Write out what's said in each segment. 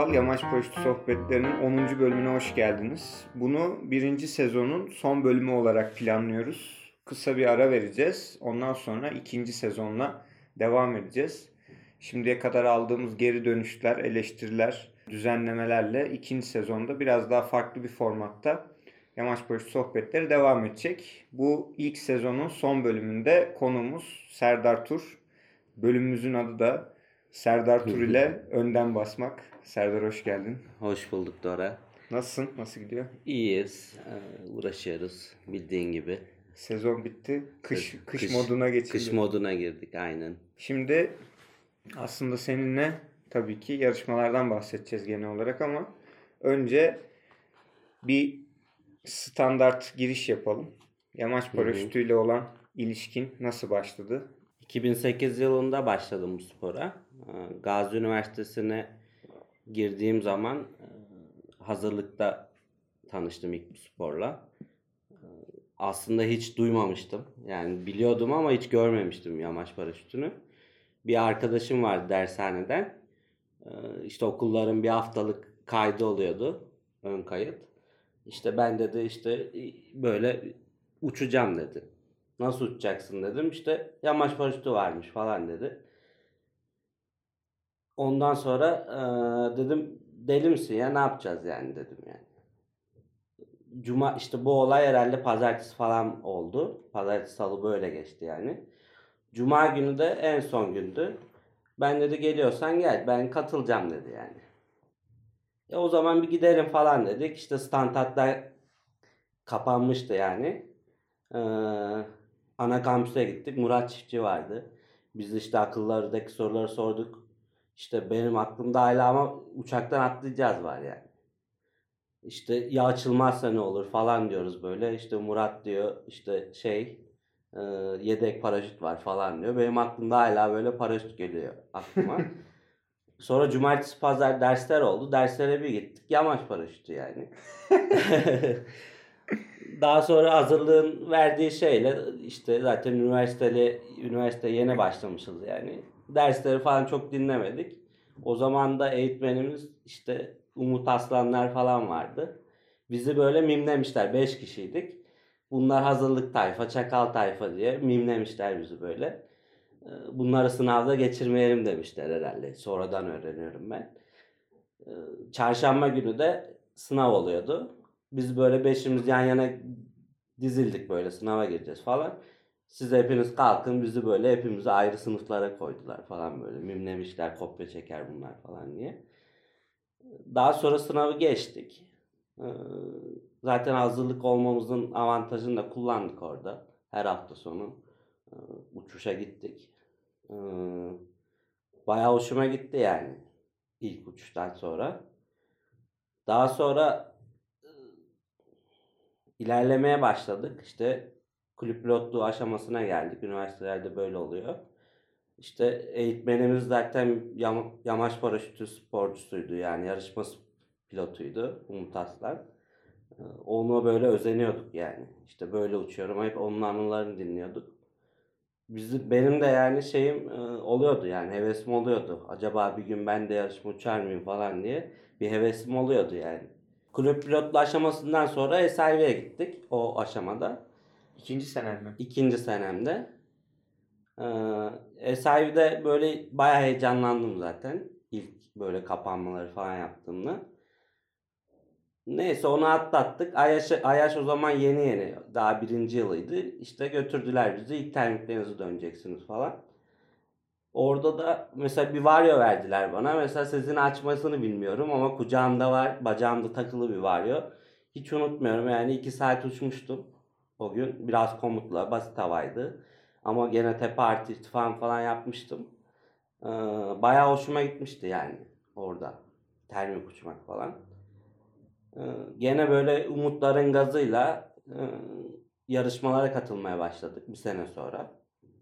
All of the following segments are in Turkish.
Uysal Yamaç Paraşütü Sohbetlerinin 10. bölümüne hoş geldiniz. Bunu birinci sezonun son bölümü olarak planlıyoruz. Kısa bir ara vereceğiz. Ondan sonra ikinci sezonla devam edeceğiz. Şimdiye kadar aldığımız geri dönüşler, eleştiriler, düzenlemelerle ikinci sezonda biraz daha farklı bir formatta Yamaç Paraşütü Sohbetleri devam edecek. Bu ilk sezonun son bölümünde konumuz Serdar Tur. Bölümümüzün adı da Serdar Tur ile önden basmak. Serdar hoş geldin. Hoş bulduk Dora. Nasılsın? Nasıl gidiyor? İyiyiz. Ee, uğraşıyoruz bildiğin gibi. Sezon bitti. Kış kış, moduna geçildi. Kış moduna girdik aynen. Şimdi aslında seninle tabii ki yarışmalardan bahsedeceğiz genel olarak ama önce bir standart giriş yapalım. Yamaç paraşütüyle olan ilişkin nasıl başladı? 2008 yılında başladım bu spora. Ee, Gazi Üniversitesi'ne girdiğim zaman e, hazırlıkta tanıştım ilk sporla. Ee, Aslında hiç duymamıştım. Yani biliyordum ama hiç görmemiştim yamaç paraşütünü. Bir arkadaşım vardı dershaneden. Ee, İşte okulların bir haftalık kaydı oluyordu. Ön kayıt. İşte ben dedi işte böyle uçacağım dedi. Nasıl uçacaksın dedim. İşte yamaç paraşütü varmış falan dedi. Ondan sonra eee, dedim deli misin ya ne yapacağız yani dedim yani. Cuma işte bu olay herhalde pazartesi falan oldu. Pazartesi salı böyle geçti yani. Cuma günü de en son gündü. Ben dedi geliyorsan gel ben katılacağım dedi yani. E o zaman bir gidelim falan dedik. İşte standartlar kapanmıştı yani. Ee, ana kampüse gittik. Murat Çiftçi vardı. Biz işte akıllardaki soruları sorduk. İşte benim aklımda hala ama uçaktan atlayacağız var yani. İşte ya açılmazsa ne olur falan diyoruz böyle. İşte Murat diyor işte şey e, yedek paraşüt var falan diyor. Benim aklımda hala böyle paraşüt geliyor aklıma. Sonra cumartesi pazar dersler oldu. Derslere bir gittik. Yamaç paraşütü yani. Daha sonra hazırlığın verdiği şeyle işte zaten üniversiteli üniversite yeni başlamışız yani. Dersleri falan çok dinlemedik. O zaman da eğitmenimiz işte Umut Aslanlar falan vardı. Bizi böyle mimlemişler. 5 kişiydik. Bunlar hazırlık tayfa, çakal tayfa diye mimlemişler bizi böyle. Ee, Bunları sınavda geçirmeyelim demişler herhalde. Sonradan öğreniyorum ben. Ee, Çarşamba günü de sınav oluyordu. Biz böyle beşimiz yan yana dizildik böyle sınava gireceğiz falan. Siz hepiniz kalkın bizi böyle hepimizi ayrı sınıflara koydular falan böyle. Mimlemişler kopya çeker bunlar falan diye. Daha sonra sınavı geçtik. Ee, Zaten hazırlık olmamızın avantajını da kullandık orada. Her hafta sonu e, uçuşa gittik. Ee, Bayağı hoşuma gitti yani ilk uçuştan sonra. Daha sonra e, ilerlemeye başladık. İşte kulüp pilotluğu aşamasına geldik. Üniversitelerde böyle oluyor. İşte eğitmenimiz zaten yama- yamaç paraşütü sporcusuydu yani yarışma pilotuydu Umut Aslan. Ee, Ona böyle özeniyorduk yani. İşte böyle uçuyorum. Hep onun anılarını dinliyorduk. Bizi, benim de yani şeyim e, oluyordu yani hevesim oluyordu. Acaba bir gün ben de yarışma uçar mıyım falan diye bir hevesim oluyordu yani. Kulüp pilotlu aşamasından sonra SIV'ye gittik o aşamada. İkinci senen mi? İkinci senemde. Ee, SIV'de böyle bayağı heyecanlandım zaten. İlk böyle kapanmaları falan yaptığımda. Neyse onu atlattık. Ayaş, Ayaş o zaman yeni yeni. Daha birinci yılıydı. İşte götürdüler bizi. İlk termiklerinize döneceksiniz falan. Orada da mesela bir varyo verdiler bana. Mesela sesini açmasını bilmiyorum ama kucağımda var. Bacağımda takılı bir varyo. Hiç unutmuyorum yani iki saat uçmuştum o gün. Biraz komutla basit havaydı. Ama gene tepe artı irtifam falan yapmıştım. Ee, bayağı hoşuma gitmişti yani orada. Termik uçmak falan. Ee, Gene böyle umutların gazıyla e, yarışmalara katılmaya başladık bir sene sonra.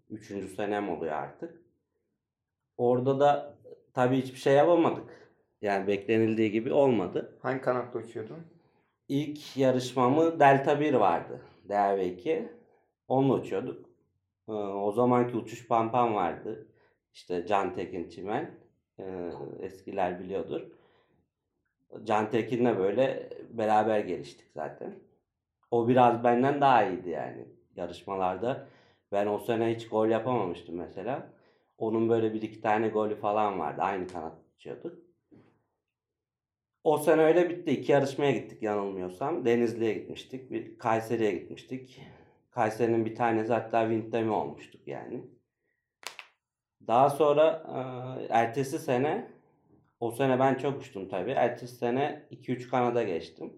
Üçüncü senem oluyor artık. Orada da tabii hiçbir şey yapamadık. Yani beklenildiği gibi olmadı. Hangi kanatta uçuyordun? İlk yarışmamı Delta 1 vardı. DRV2. Onunla uçuyorduk. Ee, O zamanki uçuş pampam vardı. İşte Can Tekin Çimen. Ee, Eskiler biliyordur. Can Tekin'le böyle beraber geliştik zaten. O biraz benden daha iyiydi yani yarışmalarda. Ben o sene hiç gol yapamamıştım mesela. Onun böyle bir iki tane golü falan vardı. Aynı kanat tutuyorduk. O sene öyle bitti. İki yarışmaya gittik yanılmıyorsam. Denizli'ye gitmiştik. Bir Kayseri'ye gitmiştik. Kayseri'nin bir tanesi hatta Vint'te olmuştuk yani. Daha sonra ertesi sene o sene ben çok uçtum tabii. Ertesi sene 2-3 Kanada geçtim.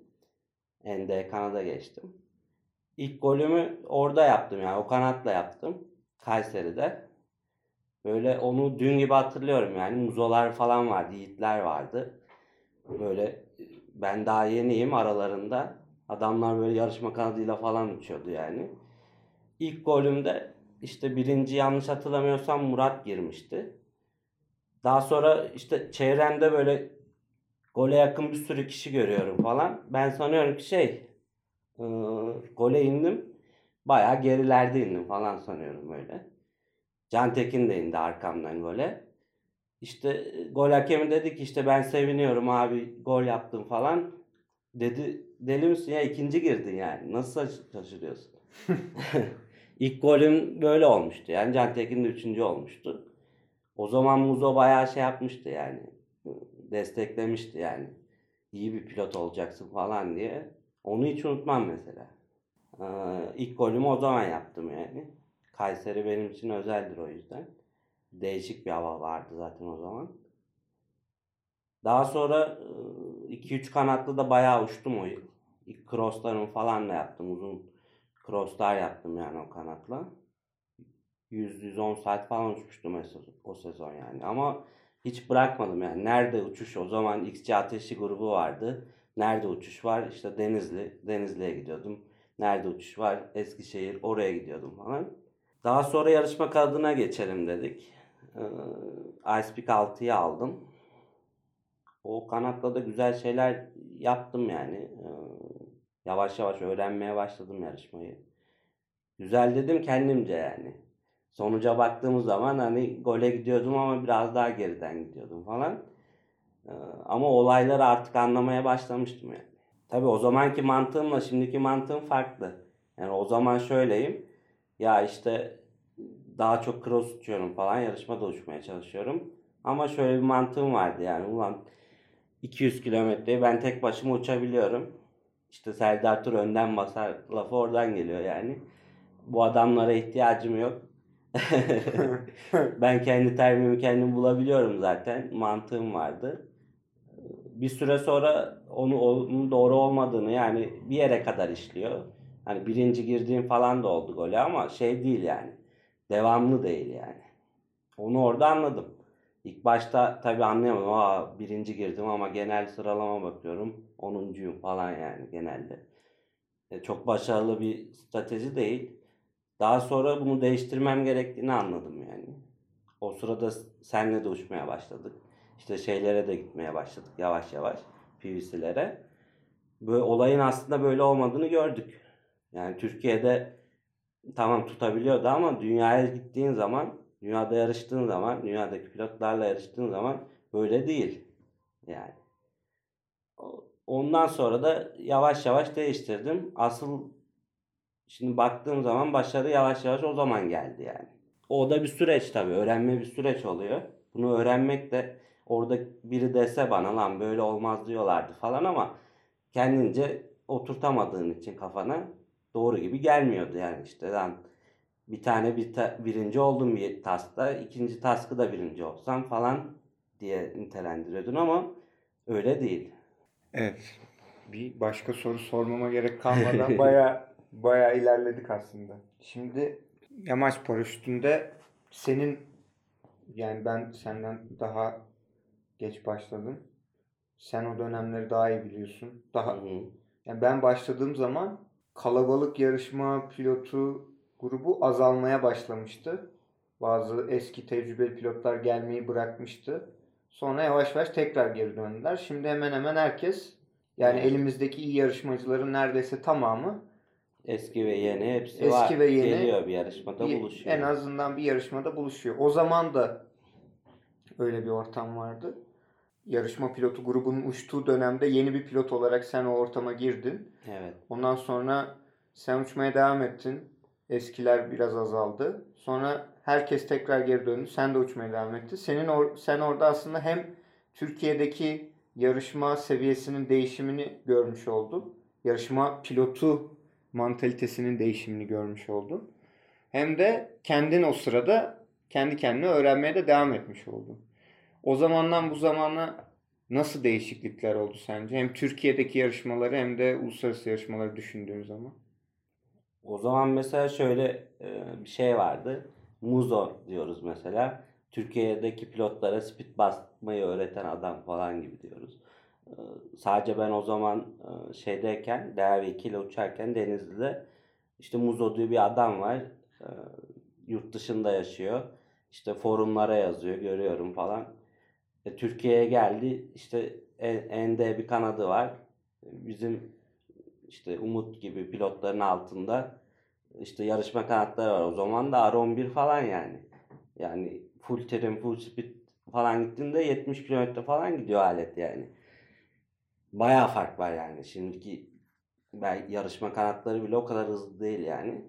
ND Kanada geçtim. İlk golümü orada yaptım yani o kanatla yaptım. Kayseri'de. Böyle onu dün gibi hatırlıyorum yani muzolar falan vardı, yiğitler vardı. Böyle ben daha yeniyim aralarında. Adamlar böyle yarışma kanadıyla falan uçuyordu yani. İlk golümde işte birinci yanlış hatırlamıyorsam Murat girmişti. Daha sonra işte çevremde böyle gole yakın bir sürü kişi görüyorum falan. Ben sanıyorum ki şey e, gole indim. Bayağı gerilerde indim falan sanıyorum öyle. Can Tekin de indi arkamdan böyle. İşte gol hakemi dedi ki işte ben seviniyorum abi gol yaptım falan. Dedi deli misin ya ikinci girdin yani. Nasıl şaşırıyorsun? İlk golüm böyle olmuştu. Yani Can Tekin de üçüncü olmuştu. O zaman Muzo bayağı şey yapmıştı yani. Desteklemişti yani. İyi bir pilot olacaksın falan diye. Onu hiç unutmam mesela. Ee, ilk golümü o zaman yaptım yani. Kayseri benim için özeldir o yüzden. Değişik bir hava vardı zaten o zaman. Daha sonra 2-3 kanatlı da bayağı uçtum o yıl. İlk crosslarımı falan da yaptım. Uzun crosslar yaptım yani o kanatla. 100-110 saat falan uçmuştum o sezon yani. Ama hiç bırakmadım yani. Nerede uçuş? O zaman XC Ateşi grubu vardı. Nerede uçuş var? İşte Denizli. Denizli'ye gidiyordum. Nerede uçuş var? Eskişehir. Oraya gidiyordum falan. Daha sonra yarışma kadına geçelim dedik. Icepeak 6'yı aldım. O kanatla da güzel şeyler yaptım yani. Ee, yavaş yavaş öğrenmeye başladım yarışmayı. Güzel dedim kendimce yani. Sonuca baktığımız zaman hani gole gidiyordum ama biraz daha geriden gidiyordum falan. Ee, ama olayları artık anlamaya başlamıştım yani. Tabi o zamanki mantığımla şimdiki mantığım farklı. Yani o zaman şöyleyim. Ya işte daha çok cross uçuyorum falan yarışmada uçmaya çalışıyorum. Ama şöyle bir mantığım vardı yani ulan 200 kilometreyi ben tek başıma uçabiliyorum. İşte Serdar Tur önden basar lafı oradan geliyor yani. Bu adamlara ihtiyacım yok. ben kendi termimi kendim bulabiliyorum zaten. Mantığım vardı. Bir süre sonra onu onun doğru olmadığını yani bir yere kadar işliyor. Hani birinci girdiğim falan da oldu gole ama şey değil yani. Devamlı değil yani. Onu orada anladım. İlk başta tabii anlayamadım. Aa birinci girdim ama genel sıralama bakıyorum. Onuncuyum falan yani genelde. E, çok başarılı bir strateji değil. Daha sonra bunu değiştirmem gerektiğini anladım yani. O sırada senle de uçmaya başladık. İşte şeylere de gitmeye başladık yavaş yavaş. PVC'lere. Böyle olayın aslında böyle olmadığını gördük. Yani Türkiye'de tamam tutabiliyordu ama dünyaya gittiğin zaman, dünyada yarıştığın zaman, dünyadaki pilotlarla yarıştığın zaman böyle değil. Yani. Ondan sonra da yavaş yavaş değiştirdim. Asıl Şimdi baktığım zaman başarı yavaş yavaş o zaman geldi yani. O da bir süreç tabii. Öğrenme bir süreç oluyor. Bunu öğrenmek de orada biri dese bana lan böyle olmaz diyorlardı falan ama kendince oturtamadığın için kafana doğru gibi gelmiyordu yani işte lan bir tane bir ta, birinci oldum bir taskta ikinci taskı da birinci olsam falan diye nitelendiriyordun ama öyle değil. Evet. Bir başka soru sormama gerek kalmadan baya bayağı ilerledik aslında. Şimdi yamaç paraşütünde senin yani ben senden daha geç başladım. Sen o dönemleri daha iyi biliyorsun. Daha hı hı. yani ben başladığım zaman kalabalık yarışma pilotu grubu azalmaya başlamıştı. Bazı eski tecrübeli pilotlar gelmeyi bırakmıştı. Sonra yavaş yavaş tekrar geri döndüler. Şimdi hemen hemen herkes yani elimizdeki iyi yarışmacıların neredeyse tamamı Eski ve yeni hepsi Eski var. ve yeni geliyor bir yarışmada bir, buluşuyor. En azından bir yarışmada buluşuyor. O zaman da öyle bir ortam vardı. Yarışma pilotu grubunun uçtuğu dönemde yeni bir pilot olarak sen o ortama girdin. Evet. Ondan sonra sen uçmaya devam ettin. Eskiler biraz azaldı. Sonra herkes tekrar geri döndü. Sen de uçmaya devam ettin. Senin or sen orada aslında hem Türkiye'deki yarışma seviyesinin değişimini görmüş oldun. Yarışma pilotu mantalitesinin değişimini görmüş oldun. Hem de kendin o sırada kendi kendine öğrenmeye de devam etmiş oldun. O zamandan bu zamana nasıl değişiklikler oldu sence? Hem Türkiye'deki yarışmaları hem de uluslararası yarışmaları düşündüğün zaman. O zaman mesela şöyle e, bir şey vardı. Muzo diyoruz mesela. Türkiye'deki pilotlara speed basmayı öğreten adam falan gibi diyoruz. E, sadece ben o zaman e, şeydeyken, DR2 ile uçarken Denizli'de işte Muzo diye bir adam var. Yurt dışında yaşıyor. İşte forumlara yazıyor, görüyorum falan. E, Türkiye'ye geldi. İşte ende bir kanadı var. Bizim işte Umut gibi pilotların altında işte yarışma kanatları var. O zaman da R11 falan yani. Yani full trim, full speed falan gittiğinde 70 km falan gidiyor alet yani. Bayağı fark var yani. Şimdiki ben yarışma kanatları bile o kadar hızlı değil yani.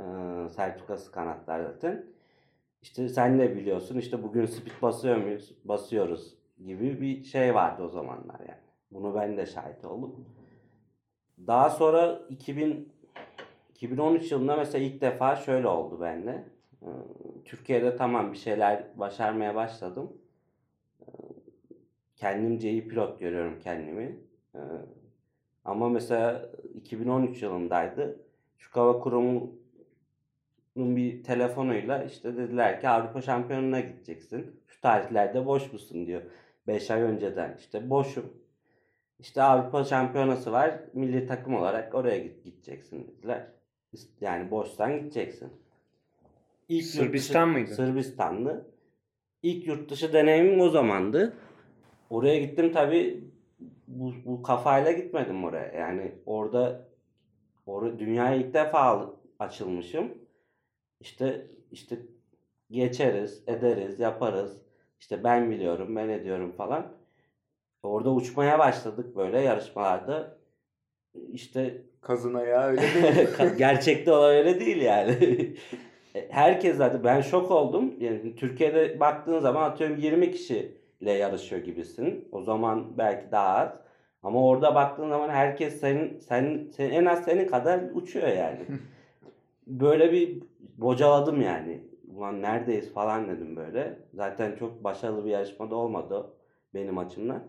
Ee, sertifikası kanatlar zaten. İşte sen de biliyorsun işte bugün speed basıyor muyuz? Basıyoruz gibi bir şey vardı o zamanlar yani. Bunu ben de şahit oldum. Daha sonra 2000 2013 yılında mesela ilk defa şöyle oldu bende. Ee, Türkiye'de tamam bir şeyler başarmaya başladım. Ee, kendimce iyi pilot görüyorum kendimi. Ee, ama mesela 2013 yılındaydı. Türk Hava Kurumu bir telefonuyla işte dediler ki Avrupa Şampiyonu'na gideceksin. Şu tarihlerde boş musun diyor. 5 ay önceden işte boşum. İşte Avrupa Şampiyonası var. Milli takım olarak oraya git, gideceksin dediler. Yani boştan gideceksin. İlk Sırbistan dışı, mıydı? Sırbistanlı. İlk yurt dışı deneyimim o zamandı. Oraya gittim tabi bu, bu kafayla gitmedim oraya. Yani orada or dünyaya ilk defa açılmışım. İşte işte geçeriz, ederiz, yaparız. İşte ben biliyorum, ben ediyorum falan. Orada uçmaya başladık böyle yarışmalarda. İşte kazına ya öyle değil. Gerçekte olan öyle değil yani. E, herkes zaten ben şok oldum. Yani Türkiye'de baktığın zaman atıyorum 20 kişiyle yarışıyor gibisin. O zaman belki daha az. Ama orada baktığın zaman herkes senin sen, sen en az senin kadar uçuyor yani. Böyle bir bocaladım yani. Ulan neredeyiz falan dedim böyle. Zaten çok başarılı bir yarışmada olmadı benim açımdan.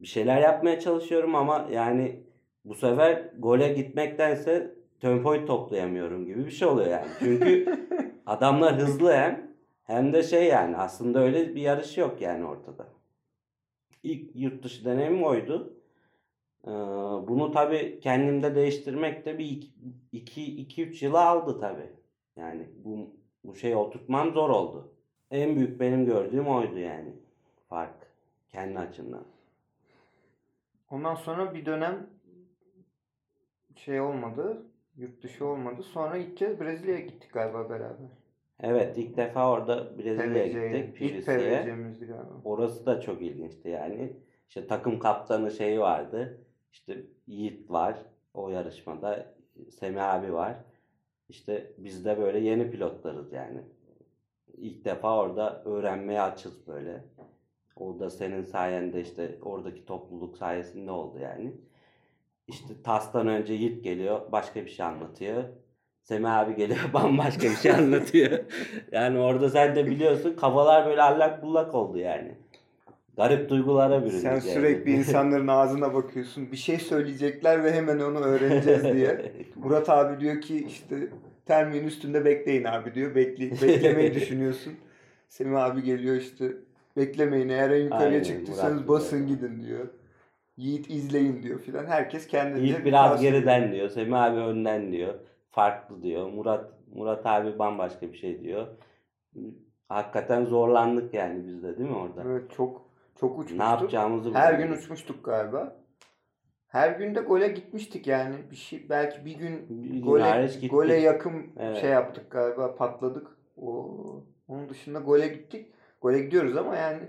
Bir şeyler yapmaya çalışıyorum ama yani bu sefer gole gitmektense tempoyu toplayamıyorum gibi bir şey oluyor yani. Çünkü adamlar hızlı hem hem de şey yani aslında öyle bir yarış yok yani ortada. İlk yurt dışı deneyimim oydu. Ee, bunu tabi kendimde değiştirmek de bir 2-3 yıla aldı tabi. Yani bu, bu şeyi oturtmam zor oldu. En büyük benim gördüğüm oydu yani. Fark. Kendi açımdan. Ondan sonra bir dönem şey olmadı. Yurt dışı olmadı. Sonra ilk kez Brezilya'ya gittik galiba beraber. Evet ilk defa orada Brezilya'ya gittik. İlk PVC'mizdi galiba. Orası da çok ilginçti yani. İşte takım kaptanı şeyi vardı. İşte Yiğit var o yarışmada. Semih abi var. İşte biz de böyle yeni pilotlarız yani. İlk defa orada öğrenmeye açız böyle. O da senin sayende işte oradaki topluluk sayesinde oldu yani. İşte TAS'tan önce Yiğit geliyor başka bir şey anlatıyor. Semih abi geliyor bambaşka bir şey anlatıyor. yani orada sen de biliyorsun kafalar böyle allak bullak oldu yani. Garip duygulara büründük. Sen yani. sürekli insanların ağzına bakıyorsun. Bir şey söyleyecekler ve hemen onu öğreneceğiz diye. Murat abi diyor ki işte termin üstünde bekleyin abi diyor. Bekle, beklemeyi düşünüyorsun. Semih abi geliyor işte beklemeyin eğer en yukarıya Aynen, çıktıysanız Murat basın gidin diyor. Yiğit izleyin diyor filan. Herkes kendince Yiğit biraz bir geriden diyor. Semih abi önden diyor. Farklı diyor. Murat Murat abi bambaşka bir şey diyor. Hakikaten zorlandık yani biz de değil mi orada? Evet çok çok uçmuştuk. Ne yapacağımızı Her gün uçmuştuk galiba. Her gün de gole gitmiştik yani. Bir şey belki bir gün, bir gole, gole yakın evet. şey yaptık galiba patladık. O onun dışında gole gittik. Gole gidiyoruz ama yani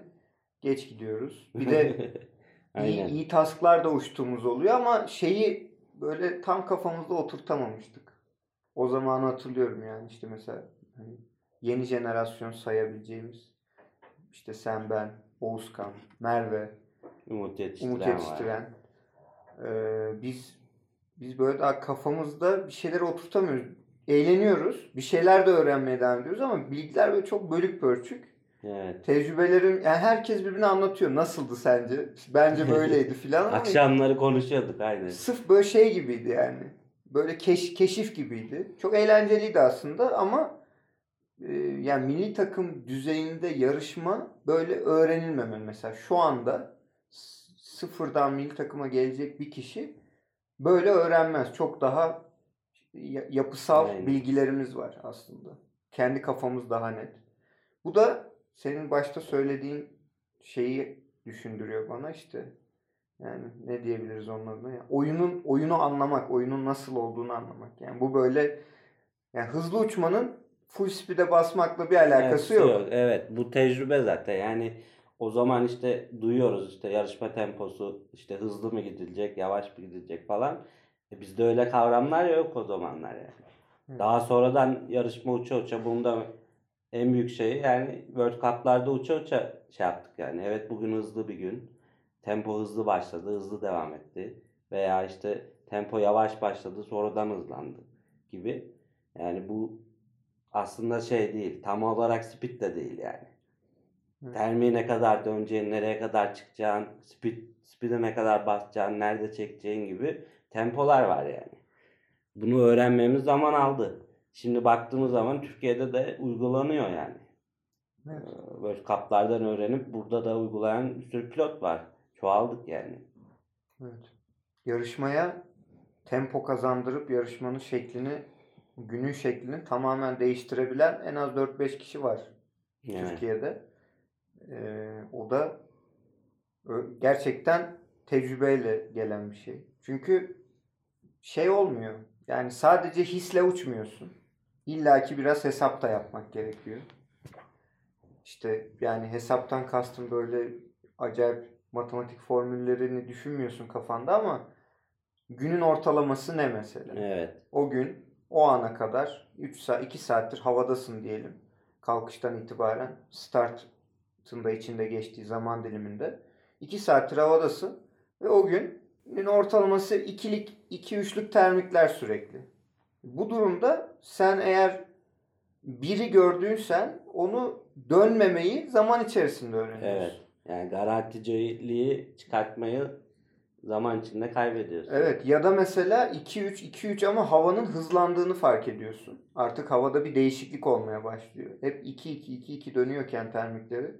geç gidiyoruz. Bir de iyi, iyi tasklar da uçtuğumuz oluyor ama şeyi böyle tam kafamızda oturtamamıştık. O zamanı hatırlıyorum yani işte mesela hani yeni jenerasyon sayabileceğimiz işte sen ben, Oğuzkan, Merve, Umut yetiştiren Umut yetiştiren. Ee, biz biz böyle daha kafamızda bir şeyleri oturtamıyoruz. Eğleniyoruz. Bir şeyler de öğrenmeye devam ediyoruz ama bilgiler böyle çok bölük pörçük. Evet. Tecrübelerim yani herkes birbirine anlatıyor. Nasıldı sence? Bence böyleydi filan ama Akşamları konuşuyorduk aynen. sırf böyle şey gibiydi yani. Böyle keş, keşif gibiydi. Çok eğlenceliydi aslında ama yani milli takım düzeyinde yarışma böyle öğrenilmemeli mesela. Şu anda sıfırdan milli takıma gelecek bir kişi böyle öğrenmez. Çok daha ya- yapısal Aynen. bilgilerimiz var aslında. Kendi kafamız daha net. Bu da senin başta söylediğin şeyi düşündürüyor bana işte. Yani ne diyebiliriz onun adına? ya? oyunun oyunu anlamak, oyunun nasıl olduğunu anlamak. Yani bu böyle yani hızlı uçmanın full speed'e basmakla bir alakası yok. Evet bu tecrübe zaten yani o zaman işte duyuyoruz işte yarışma temposu işte hızlı mı gidilecek yavaş mı gidilecek falan. E bizde öyle kavramlar yok o zamanlar yani. Evet. Daha sonradan yarışma uça uça bunda en büyük şey yani World Cup'larda uça uça şey yaptık yani. Evet bugün hızlı bir gün. Tempo hızlı başladı, hızlı devam etti. Veya işte tempo yavaş başladı, sonradan hızlandı gibi. Yani bu aslında şey değil. Tam olarak speed de değil yani. Evet. Termiği ne kadar döneceğin, nereye kadar çıkacağın, speed, speed'e ne kadar basacağın, nerede çekeceğin gibi tempolar var yani. Bunu öğrenmemiz zaman aldı. Şimdi baktığımız zaman Türkiye'de de uygulanıyor yani. Evet. Ee, World Cup'lardan öğrenip burada da uygulayan bir sürü pilot var. Çoğaldık yani. Evet. Yarışmaya tempo kazandırıp yarışmanın şeklini, günün şeklini tamamen değiştirebilen en az 4-5 kişi var Evet. Türkiye'de. Ee, o da gerçekten tecrübeyle gelen bir şey. Çünkü şey olmuyor. Yani sadece hisle uçmuyorsun. İlla ki biraz hesap da yapmak gerekiyor. İşte yani hesaptan kastım böyle acayip matematik formüllerini düşünmüyorsun kafanda ama günün ortalaması ne mesela? Evet. O gün o ana kadar 3 saat 2 saattir havadasın diyelim. Kalkıştan itibaren startın da içinde geçtiği zaman diliminde 2 saattir havadasın ve o günün ortalaması ikilik 2 üçlük termikler sürekli. Bu durumda sen eğer biri gördüysen onu dönmemeyi zaman içerisinde öğreniyorsun. Evet. Yani garanticiliği çıkartmayı zaman içinde kaybediyorsun. Evet ya da mesela 2-3 2-3 ama havanın hızlandığını fark ediyorsun. Artık havada bir değişiklik olmaya başlıyor. Hep 2-2-2-2 dönüyorken termikleri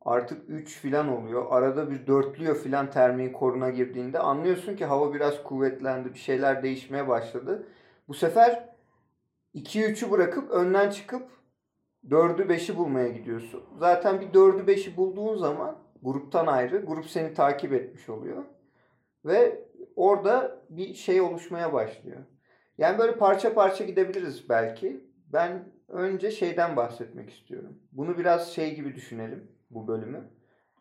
artık 3 filan oluyor. Arada bir dörtlüyor filan termiğin koruna girdiğinde anlıyorsun ki hava biraz kuvvetlendi. Bir şeyler değişmeye başladı. Bu sefer 2-3'ü bırakıp önden çıkıp 4'ü 5'i bulmaya gidiyorsun. Zaten bir 4'ü 5'i bulduğun zaman gruptan ayrı grup seni takip etmiş oluyor. Ve orada bir şey oluşmaya başlıyor. Yani böyle parça parça gidebiliriz belki. Ben önce şeyden bahsetmek istiyorum. Bunu biraz şey gibi düşünelim bu bölümü.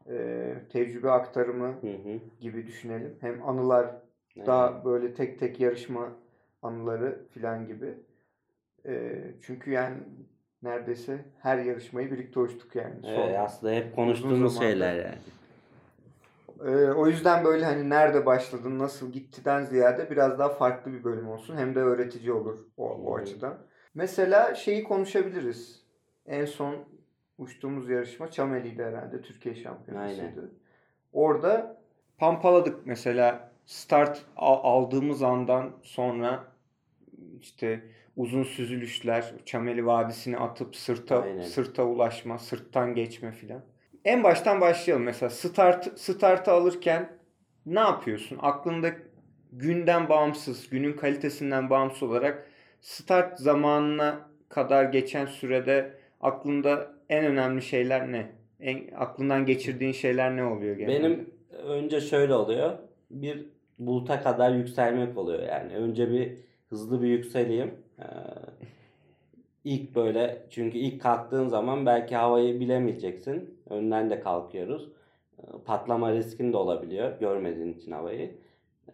Ee, tecrübe aktarımı Hı hı. gibi düşünelim. Hem anılar daha böyle tek tek yarışma anıları filan gibi. Ee, çünkü yani neredeyse her yarışmayı birlikte uçtuk yani. Evet, aslında hep konuştuğumuz şeyler yani. Ee, o yüzden böyle hani nerede başladın, nasıl gittiden ziyade biraz daha farklı bir bölüm olsun. Hem de öğretici olur o, o Hı. açıdan. Mesela şeyi konuşabiliriz. En son uçtuğumuz yarışma Çameli'ydi herhalde. Türkiye şampiyonasıydı. Orada pampaladık mesela start al- aldığımız andan sonra işte uzun süzülüşler, Çameli Vadisi'ni atıp sırta Aynen. sırta ulaşma, sırttan geçme filan. En baştan başlayalım mesela start startı alırken ne yapıyorsun? Aklında günden bağımsız, günün kalitesinden bağımsız olarak start zamanına kadar geçen sürede aklında en önemli şeyler ne? En, aklından geçirdiğin şeyler ne oluyor genelde? Benim önce şöyle oluyor. Bir buluta kadar yükselmek oluyor yani. Önce bir hızlı bir yükseleyim. Ee, ilk böyle çünkü ilk kalktığın zaman belki havayı bilemeyeceksin. Önden de kalkıyoruz. patlama riskin de olabiliyor görmediğin için havayı.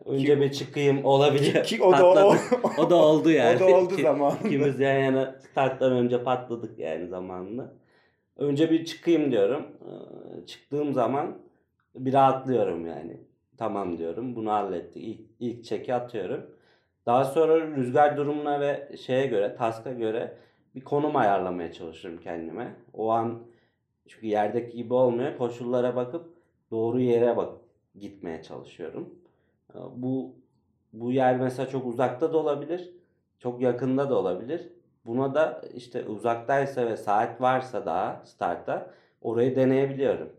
Önce bir çıkayım olabiliyor. Ki o da o, o da oldu yani. o da oldu Ki- zamanında. İkimiz yan yana starttan önce patladık yani zamanında. Önce bir çıkayım diyorum. Ee, Çıktığım zaman bir rahatlıyorum yani. Tamam diyorum. Bunu hallettik. İlk, ilk çeki atıyorum. Daha sonra rüzgar durumuna ve şeye göre, taska göre bir konum ayarlamaya çalışıyorum kendime. O an çünkü yerdeki gibi olmuyor. Koşullara bakıp doğru yere bak gitmeye çalışıyorum. Ee, Bu bu yer mesela çok uzakta da olabilir, çok yakında da olabilir. Buna da işte uzaktaysa ve saat varsa daha startta orayı deneyebiliyorum.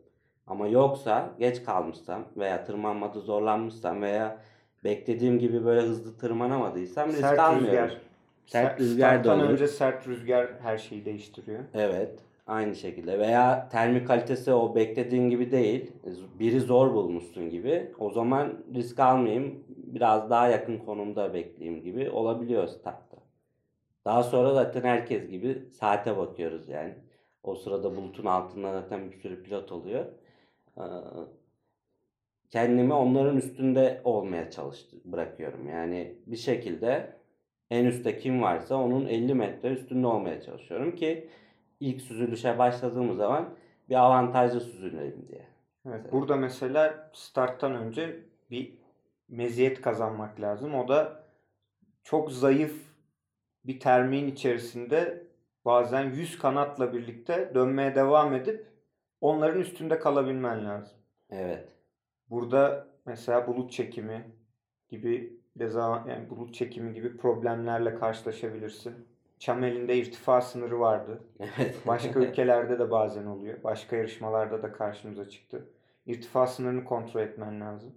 Ama yoksa geç kalmışsam veya tırmanmada zorlanmışsam veya beklediğim gibi böyle hızlı tırmanamadıysam risk Sert almıyorum. rüzgar. Sert rüzgar da olur. önce sert rüzgar her şeyi değiştiriyor. Evet, aynı şekilde. Veya termik kalitesi o beklediğin gibi değil. Biri zor bulmuşsun gibi. O zaman risk almayayım. Biraz daha yakın konumda bekleyeyim gibi olabiliyor startta. Daha sonra zaten herkes gibi saate bakıyoruz yani. O sırada bulutun altında zaten bir sürü pilot oluyor. Ee, Kendimi onların üstünde olmaya çalıştı, bırakıyorum. Yani bir şekilde en üstte kim varsa onun 50 metre üstünde olmaya çalışıyorum ki ilk süzülüşe başladığımız zaman bir avantajlı süzülelim diye. Evet, burada mesela starttan önce bir meziyet kazanmak lazım. O da çok zayıf bir termin içerisinde bazen 100 kanatla birlikte dönmeye devam edip onların üstünde kalabilmen lazım. Evet. Burada mesela bulut çekimi gibi dezavant yani bulut çekimi gibi problemlerle karşılaşabilirsin. Çamel'inde irtifa sınırı vardı. Evet. Başka ülkelerde de bazen oluyor. Başka yarışmalarda da karşımıza çıktı. İrtifa sınırını kontrol etmen lazım.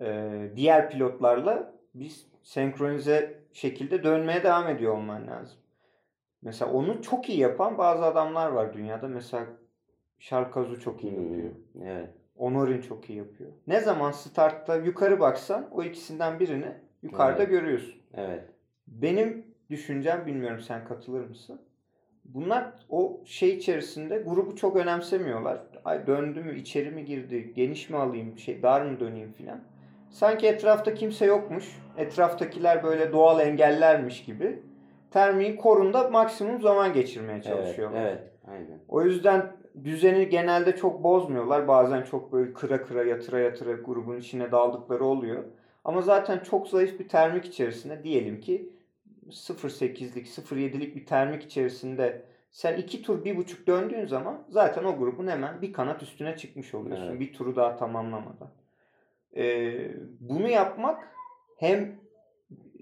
Ee, diğer pilotlarla biz senkronize şekilde dönmeye devam ediyor olman lazım. Mesela onu çok iyi yapan bazı adamlar var dünyada. Mesela Şarkazu çok iyi yapıyor. Hmm, Evet. Honorin çok iyi yapıyor. Ne zaman startta yukarı baksan o ikisinden birini yukarıda Evet. görüyorsun. Evet. Benim düşüncem bilmiyorum sen katılır mısın? Bunlar o şey içerisinde grubu çok önemsemiyorlar. Ay döndü mü, içeri mi girdi, geniş mi alayım, şey dar mı döneyim filan. Sanki etrafta kimse yokmuş. Etraftakiler böyle doğal engellermiş gibi. Termiğin korunda maksimum zaman geçirmeye Evet. çalışıyorlar. Evet. Aynen. O yüzden düzeni genelde çok bozmuyorlar. Bazen çok böyle kıra kıra yatıra yatıra grubun içine daldıkları oluyor. Ama zaten çok zayıf bir termik içerisinde diyelim ki 0.8'lik 0.7'lik bir termik içerisinde sen iki tur bir buçuk döndüğün zaman zaten o grubun hemen bir kanat üstüne çıkmış oluyorsun. Evet. Bir turu daha tamamlamadan. Ee, bunu yapmak hem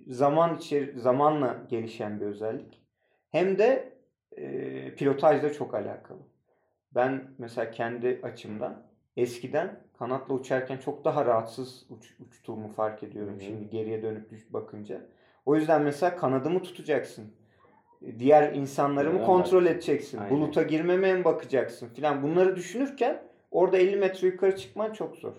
zaman içeri, zamanla gelişen bir özellik hem de e, pilotajla çok alakalı. Ben mesela kendi açımdan eskiden kanatla uçarken çok daha rahatsız uç, uçtuğumu fark ediyorum Hı şimdi geriye dönüp bakınca. O yüzden mesela kanadımı tutacaksın. Diğer insanları mı Evet, kontrol edeceksin? Aynen. Buluta girmemeye mi bakacaksın filan. Bunları düşünürken orada 50 metre yukarı çıkman çok zor.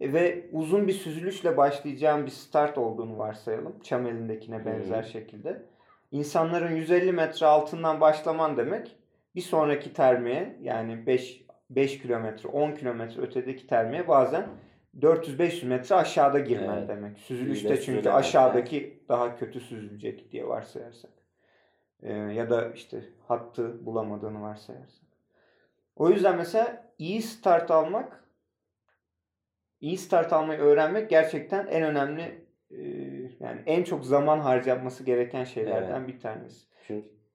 E, ve uzun bir süzülüşle başlayacağım bir start olduğunu varsayalım. Çamelindekine benzer Hı. şekilde. İnsanların 150 metre altından başlaman demek bir sonraki termiğe yani 5 5 kilometre 10 kilometre ötedeki termiğe bazen 400-500 metre aşağıda girmen Evet. demek. Süzülüşte çünkü aşağıdaki daha kötü süzülecek diye varsayarsak. Ee, ya da işte hattı bulamadığını varsayarsak. O yüzden mesela iyi start almak iyi start almayı öğrenmek gerçekten en önemli e, yani en çok zaman harcanması gereken şeylerden bir tanesi.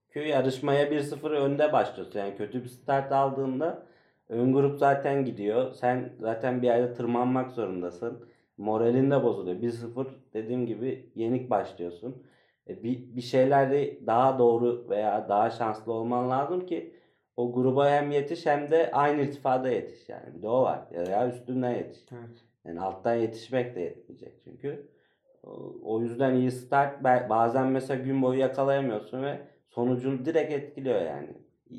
Çünkü yarışmaya 1-0 önde başlıyorsun. Yani kötü bir start aldığında ön grup zaten gidiyor. Sen zaten bir yerde tırmanmak zorundasın. Moralin de bozuluyor. 1-0 dediğim gibi yenik başlıyorsun. E, bir, bir şeylerde daha doğru veya daha şanslı olman lazım ki o gruba hem yetiş hem de aynı irtifada yetiş yani. Bir de o var. Ya, üstünden yetiş. Evet. Yani alttan yetişmek de yetmeyecek çünkü. O- yüzden iyi start bazen mesela gün boyu yakalayamıyorsun ve sonucunu direkt etkiliyor yani.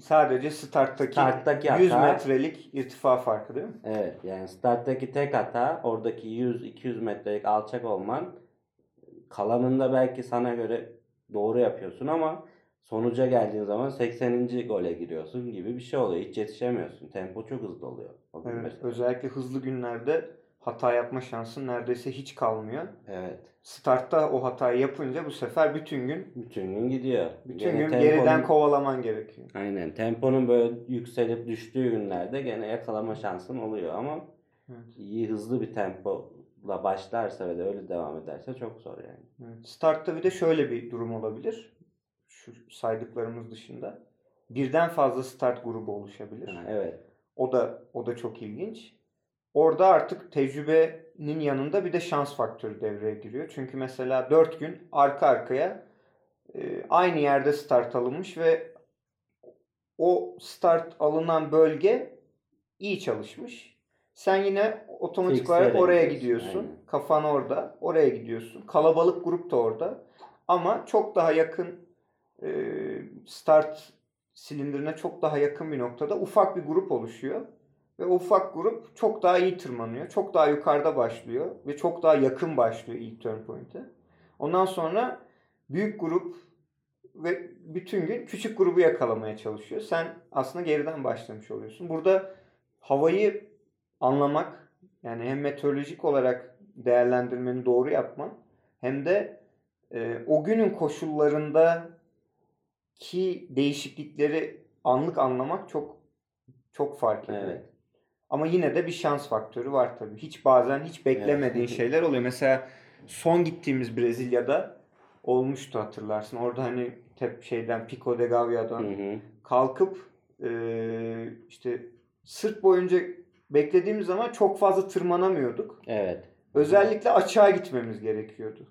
Sadece starttaki, Starttaki 100 hata- metrelik irtifa farkı değil mi? Evet yani starttaki tek hata oradaki 100-200 metrelik alçak olman kalanında belki sana göre doğru yapıyorsun ama sonuca geldiğin zaman 80. gole giriyorsun gibi bir şey oluyor. Hiç yetişemiyorsun. Tempo çok hızlı oluyor. O Evet, mesela. özellikle hızlı günlerde hata yapma şansın neredeyse hiç kalmıyor. Evet. Startta o hatayı yapınca bu sefer bütün gün Bütün gün gidiyor. bütün Gene gün temponun- geriden kovalaman gerekiyor. Aynen. Temponun böyle yükselip düştüğü günlerde gene yakalama şansın oluyor ama Evet. iyi hızlı bir tempola başlarsa ve de öyle devam ederse çok zor yani. Evet. Startta bir de şöyle bir durum olabilir. Şu saydıklarımız dışında. Birden fazla start grubu oluşabilir. Ha, evet. O da o da çok ilginç. Orada artık tecrübenin yanında bir de şans faktörü devreye giriyor. Çünkü mesela 4 gün arka arkaya e, aynı yerde start alınmış ve o start alınan bölge iyi çalışmış. Sen yine otomatik olarak oraya gidiyorsun, gidiyorsun. aynen. Kafan orada. Oraya gidiyorsun. Kalabalık grup da orada. Ama çok daha yakın e, start silindirine çok daha yakın bir noktada ufak bir grup oluşuyor. Ve ufak grup çok daha iyi tırmanıyor. Çok daha yukarıda başlıyor. Ve çok daha yakın başlıyor ilk turn point'e. Ondan sonra büyük grup ve bütün gün küçük grubu yakalamaya çalışıyor. Sen aslında geriden başlamış oluyorsun. Burada havayı anlamak yani hem meteorolojik olarak değerlendirmeni doğru yapman hem de e, o günün koşullarında ki değişiklikleri anlık anlamak çok çok fark ediyor. Evet. Ama yine de bir şans faktörü var tabii. Hiç bazen hiç beklemediğin Evet. şeyler oluyor. Mesela son gittiğimiz Brezilya'da olmuştu hatırlarsın. Orada hani tep şeyden Pico de Gavia'dan Hı hı. kalkıp eee, işte sırt boyunca beklediğimiz zaman çok fazla tırmanamıyorduk. Evet. Özellikle açığa gitmemiz gerekiyordu.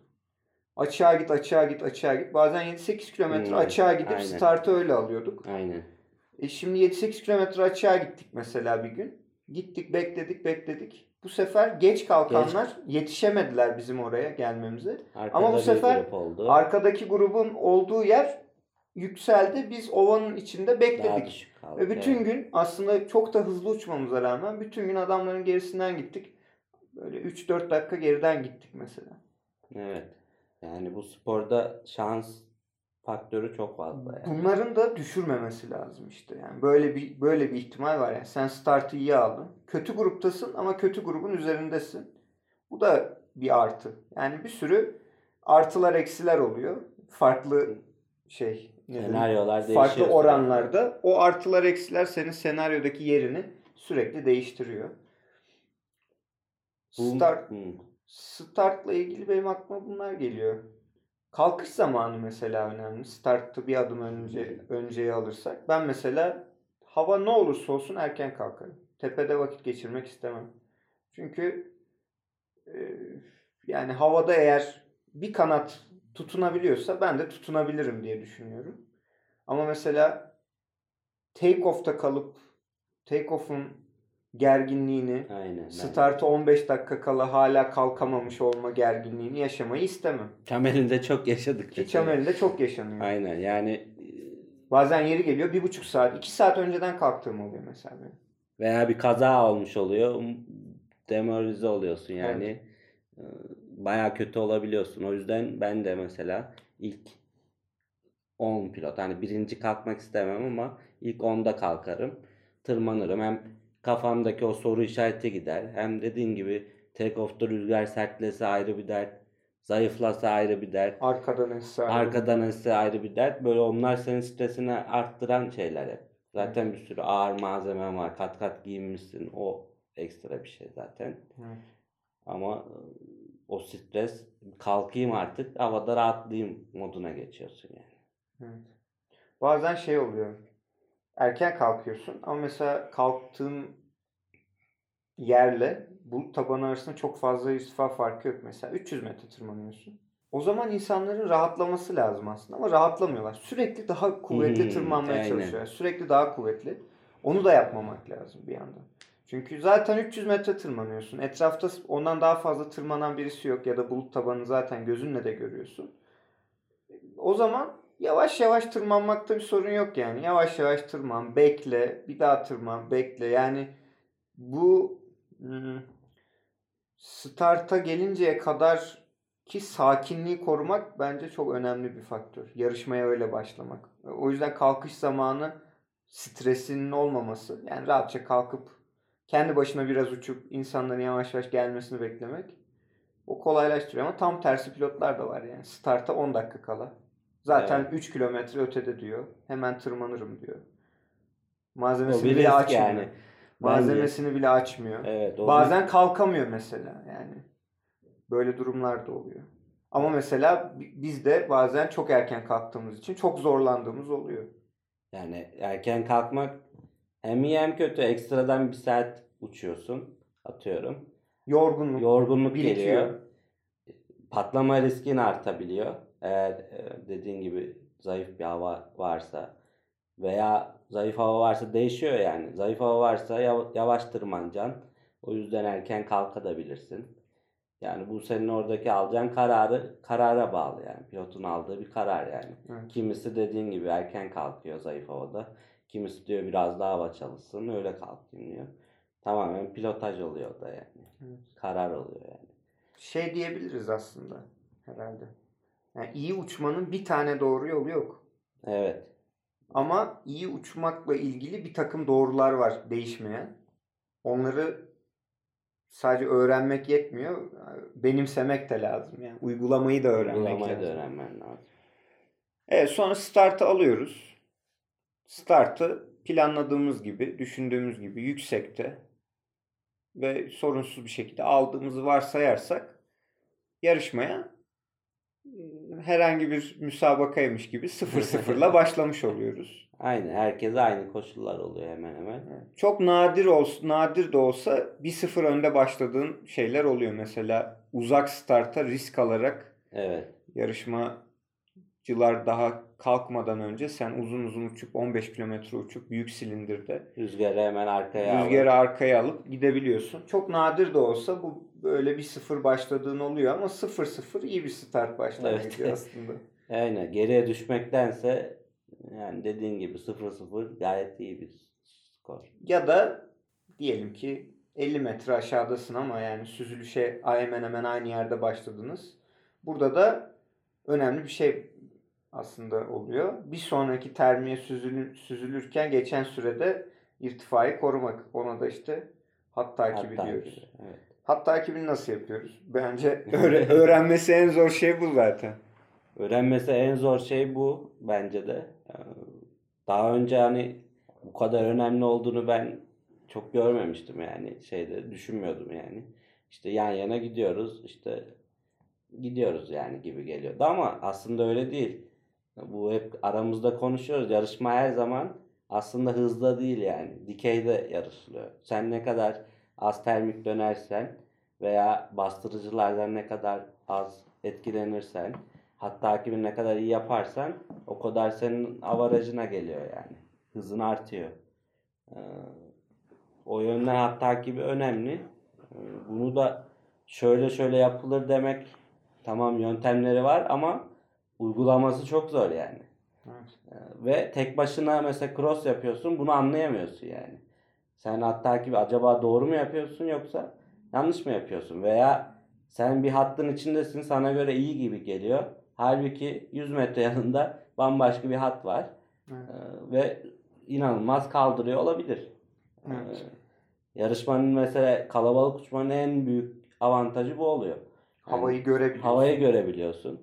Açığa git, açığa git, açığa git. Bazen 7-8 kilometre Hmm, açığa gidip aynen. startı öyle alıyorduk. Aynen. E şimdi 7-8 kilometre açığa gittik mesela bir gün. Gittik, bekledik, bekledik. Bu sefer geç kalkanlar yetişemediler bizim oraya gelmemize. Arkada Ama bu sefer grup. Arkadaki grubun olduğu yer yükseldi. Biz ovanın içinde bekledik. kaldı. Ve bütün Evet. gün aslında çok da hızlı uçmamıza rağmen bütün gün adamların gerisinden gittik. Böyle 3-4 dakika geriden gittik mesela. Evet. Yani bu sporda şans faktörü çok fazla yani. Bunların da düşürmemesi lazım işte. Yani böyle bir böyle bir ihtimal var yani. Sen startı iyi aldın. Kötü gruptasın ama kötü grubun üzerindesin. Bu da bir artı. Yani bir sürü artılar eksiler oluyor. Farklı şey? Senaryolar değişiyor. farklı oranlarda o artılar eksiler senin senaryodaki yerini sürekli değiştiriyor. Start startla ilgili benim aklıma bunlar geliyor. Kalkış zamanı mesela önemli. Startı bir adım önce önceye alırsak. Ben mesela hava ne olursa olsun erken kalkarım. Tepede vakit geçirmek istemem. Çünkü e, yani havada eğer bir kanat tutunabiliyorsa ben de tutunabilirim diye düşünüyorum. Ama mesela take off'ta kalıp take off'un gerginliğini Aynen. Startı 15 dakika kala hala kalkamamış olma gerginliğini yaşamayı istemem. Kamerinde çok yaşadık. Ki Çamel'de çok yaşanıyor. Aynen yani Bazen yeri geliyor bir buçuk saat, iki saat önceden kalktığım oluyor mesela veya bir kaza olmuş oluyor. Demoralize oluyorsun yani. Ee, Bayağı kötü olabiliyorsun. O yüzden ben de mesela ilk 10 pilot hani birinci kalkmak istemem ama ilk 10'da kalkarım. Tırmanırım. Hem kafamdaki o soru işareti gider. Hem dediğin gibi take off'ta rüzgar sertlese ayrı bir dert. Zayıflasa ayrı bir dert. Arkadan esrar. Arkadan esse ayrı bir dert. Böyle onlar senin stresini arttıran şeyler hep. Zaten bir sürü ağır malzemen var. Kat kat giyinmişsin. O ekstra bir şey zaten. Evet. Ama e, o stres kalkayım artık havada rahatlayayım moduna geçiyorsun yani. Evet. Bazen şey oluyor. Erken kalkıyorsun ama mesela kalktığın yerle bulut tabanı arasında çok fazla irtifa farkı yok. Mesela 300 metre tırmanıyorsun. O zaman insanların rahatlaması lazım aslında ama rahatlamıyorlar. Sürekli daha kuvvetli Hmm, tırmanmaya aynen. çalışıyorlar. Sürekli daha kuvvetli. Onu da yapmamak lazım bir yandan. Çünkü zaten 300 metre tırmanıyorsun. Etrafta ondan daha fazla tırmanan birisi yok ya da bulut tabanı zaten gözünle de görüyorsun. O zaman yavaş yavaş tırmanmakta bir sorun yok yani. Yavaş yavaş tırman, bekle, bir daha tırman, bekle. Yani bu hmm, starta gelinceye kadar ki sakinliği korumak bence çok önemli bir faktör. Yarışmaya öyle başlamak O yüzden kalkış zamanı stresinin olmaması. Yani rahatça kalkıp kendi başına biraz uçup insanların yavaş yavaş gelmesini beklemek o kolaylaştırıyor ama tam tersi pilotlar da var yani. Starta 10 dakika kala. Zaten Evet. 3 kilometre ötede diyor. Hemen tırmanırım diyor. Malzemesini bile açmıyor. yani. Malzemesini bile açmıyor. Evet. Bazen kalkamıyor mesela yani. Böyle durumlar da oluyor. Ama mesela bi- biz de bazen çok erken kalktığımız için çok zorlandığımız oluyor. Yani erken kalkmak hem iyi hem kötü. Ekstradan bir saat uçuyorsun. Atıyorum. Yorgunluk. Yorgunluk Birikiyor. geliyor. Patlama riskin artabiliyor. Eğer e, dediğin gibi zayıf bir hava varsa veya zayıf hava varsa değişiyor yani. Zayıf hava varsa yav- yavaş tırmanacaksın. O yüzden erken kalkabilirsin. Yani bu senin oradaki alacağın kararı karara bağlı yani. Pilotun aldığı bir karar yani. Evet. Kimisi dediğin gibi erken kalkıyor zayıf havada. Kimisi diyor biraz daha hava çalışsın öyle kalkayım diyor. Tamamen pilotaj oluyor da yani. Evet. Karar oluyor yani. Şey diyebiliriz aslında herhalde. Yani iyi uçmanın bir tane doğru yolu yok. Evet. Ama iyi uçmakla ilgili bir takım doğrular var değişmeyen. Onları sadece öğrenmek yetmiyor. Benimsemek de lazım. Yani uygulamayı da öğrenmek Uygulamayı da lazım. öğrenmen lazım. Evet sonra startı alıyoruz. Startı planladığımız gibi, düşündüğümüz gibi yüksekte ve sorunsuz bir şekilde aldığımızı varsayarsak yarışmaya ıı, herhangi bir müsabakaymış gibi 0-0'la başlamış oluyoruz. Aynı. Herkese aynı koşullar oluyor hemen hemen. Çok nadir olsun, nadir de olsa 1-0 önde başladığın şeyler oluyor. Mesela uzak starta risk alarak Evet. Yarışmacılar daha kalkmadan önce sen uzun uzun uçup 15 kilometre uçup büyük silindirde Rüzgarı hemen arkaya rüzgarı alıp- arkaya alıp gidebiliyorsun. Çok nadir de olsa bu böyle bir sıfır başladığın oluyor ama 0-0 iyi bir start başlangıcı Evet. aslında. Aynen. Geriye düşmektense yani dediğin gibi 0-0 gayet iyi bir skor. Ya da diyelim ki 50 metre aşağıdasın ama yani süzülüşe hemen hemen aynı yerde başladınız. Burada da önemli bir şey aslında oluyor. Bir sonraki termiye süzülür, süzülürken geçen sürede irtifayı korumak. Ona da işte hat takibi Hatta diyoruz. gibi, Evet. Hat takibini nasıl yapıyoruz? Bence öğre- öğrenmesi en zor şey bu zaten. Öğrenmesi en zor şey bu bence de. Ee, Daha önce hani bu kadar önemli olduğunu ben çok görmemiştim yani şeyde düşünmüyordum yani. İşte yan yana gidiyoruz işte gidiyoruz yani gibi geliyordu ama aslında öyle değil. Bu hep aramızda konuşuyoruz. Yarışma her zaman aslında hızda değil yani. Dikeyde yarışılıyor. Sen ne kadar az termik dönersen veya bastırıcılardan ne kadar az etkilenirsen hat takibini ne kadar iyi yaparsan o kadar senin avarajına geliyor yani. Hızın artıyor. Ee, o yönden hat takibi önemli. Ee, bunu da şöyle şöyle yapılır demek tamam yöntemleri var ama uygulaması çok zor yani. Evet. Ee, Ve tek başına mesela cross yapıyorsun bunu anlayamıyorsun yani. Sen hat takibi acaba doğru mu yapıyorsun yoksa yanlış mı yapıyorsun? Veya sen bir hattın içindesin sana göre iyi gibi geliyor. Halbuki 100 metre yanında bambaşka bir hat var. Evet. Ee, ve inanılmaz kaldırıyor olabilir. Ee, Evet. yarışmanın mesela kalabalık uçmanın en büyük avantajı bu oluyor. Yani Havayı görebiliyorsun. havayı görebiliyorsun.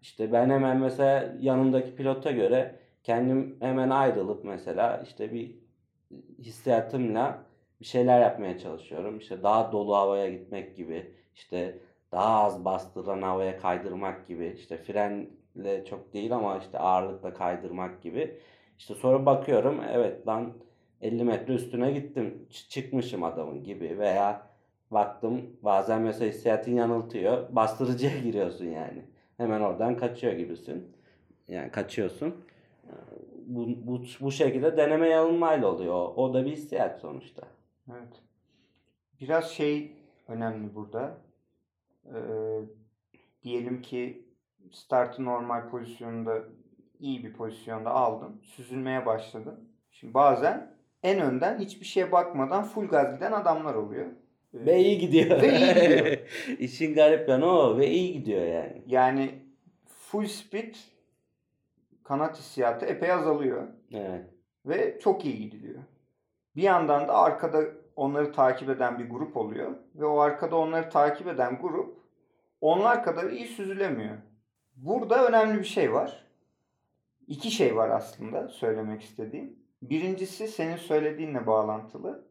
İşte ben hemen mesela yanımdaki pilota göre kendim hemen ayrılıp mesela işte bir hissiyatımla bir şeyler yapmaya çalışıyorum. İşte daha dolu havaya gitmek gibi, işte daha az bastıran havaya kaydırmak gibi, işte frenle çok değil ama işte ağırlıkla kaydırmak gibi. İşte sonra bakıyorum evet lan 50 metre üstüne gittim, çıkmışım adamın gibi veya baktım bazen mesela hissiyatın yanıltıyor, bastırıcıya giriyorsun yani. Hemen oradan kaçıyor gibisin. Yani kaçıyorsun. Bu, bu, bu şekilde deneme yanılmayla oluyor. O, o da bir hissiyat sonuçta. Evet. Biraz şey önemli burada. Ee, diyelim ki startı normal pozisyonda iyi bir pozisyonda aldın. Süzülmeye başladın. Şimdi bazen en önden hiçbir şeye bakmadan full gaz giden adamlar oluyor. Ve iyi gidiyor. Ve iyi gidiyor. İşin garip yanı o ve iyi gidiyor yani. Yani full speed kanat hissiyatı epey azalıyor. Evet. Ve çok iyi gidiliyor. Bir yandan da arkada onları takip eden bir grup oluyor. Ve o arkada onları takip eden grup onlar kadar iyi süzülemiyor. Burada önemli bir şey var. İki şey var aslında söylemek istediğim. Birincisi senin söylediğinle bağlantılı.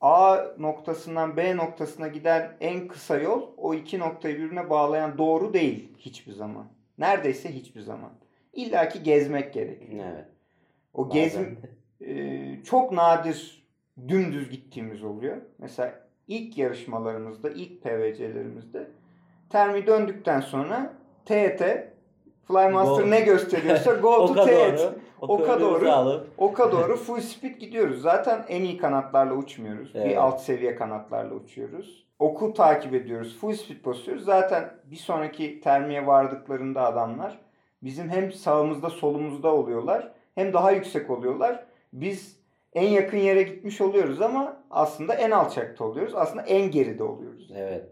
A noktasından B noktasına giden en kısa yol o iki noktayı birbirine bağlayan doğru değil hiçbir zaman. Neredeyse hiçbir zaman. İlla ki gezmek gerekiyor. Evet. O Bazen gezme e, çok nadir dümdüz gittiğimiz oluyor. Mesela ilk yarışmalarımızda, ilk PVC'lerimizde termi döndükten sonra TET Flymaster ne gösteriyorsa go to TET. Oka doğru. Alıp, Oka doğru full speed gidiyoruz. Zaten en iyi kanatlarla uçmuyoruz. Evet. Bir alt seviye kanatlarla uçuyoruz. Oku takip ediyoruz. Full speed basıyoruz. Zaten bir sonraki termiye vardıklarında adamlar bizim hem sağımızda solumuzda oluyorlar hem daha yüksek oluyorlar. Biz en yakın yere gitmiş oluyoruz ama aslında en alçakta oluyoruz. Aslında en geride oluyoruz. evet.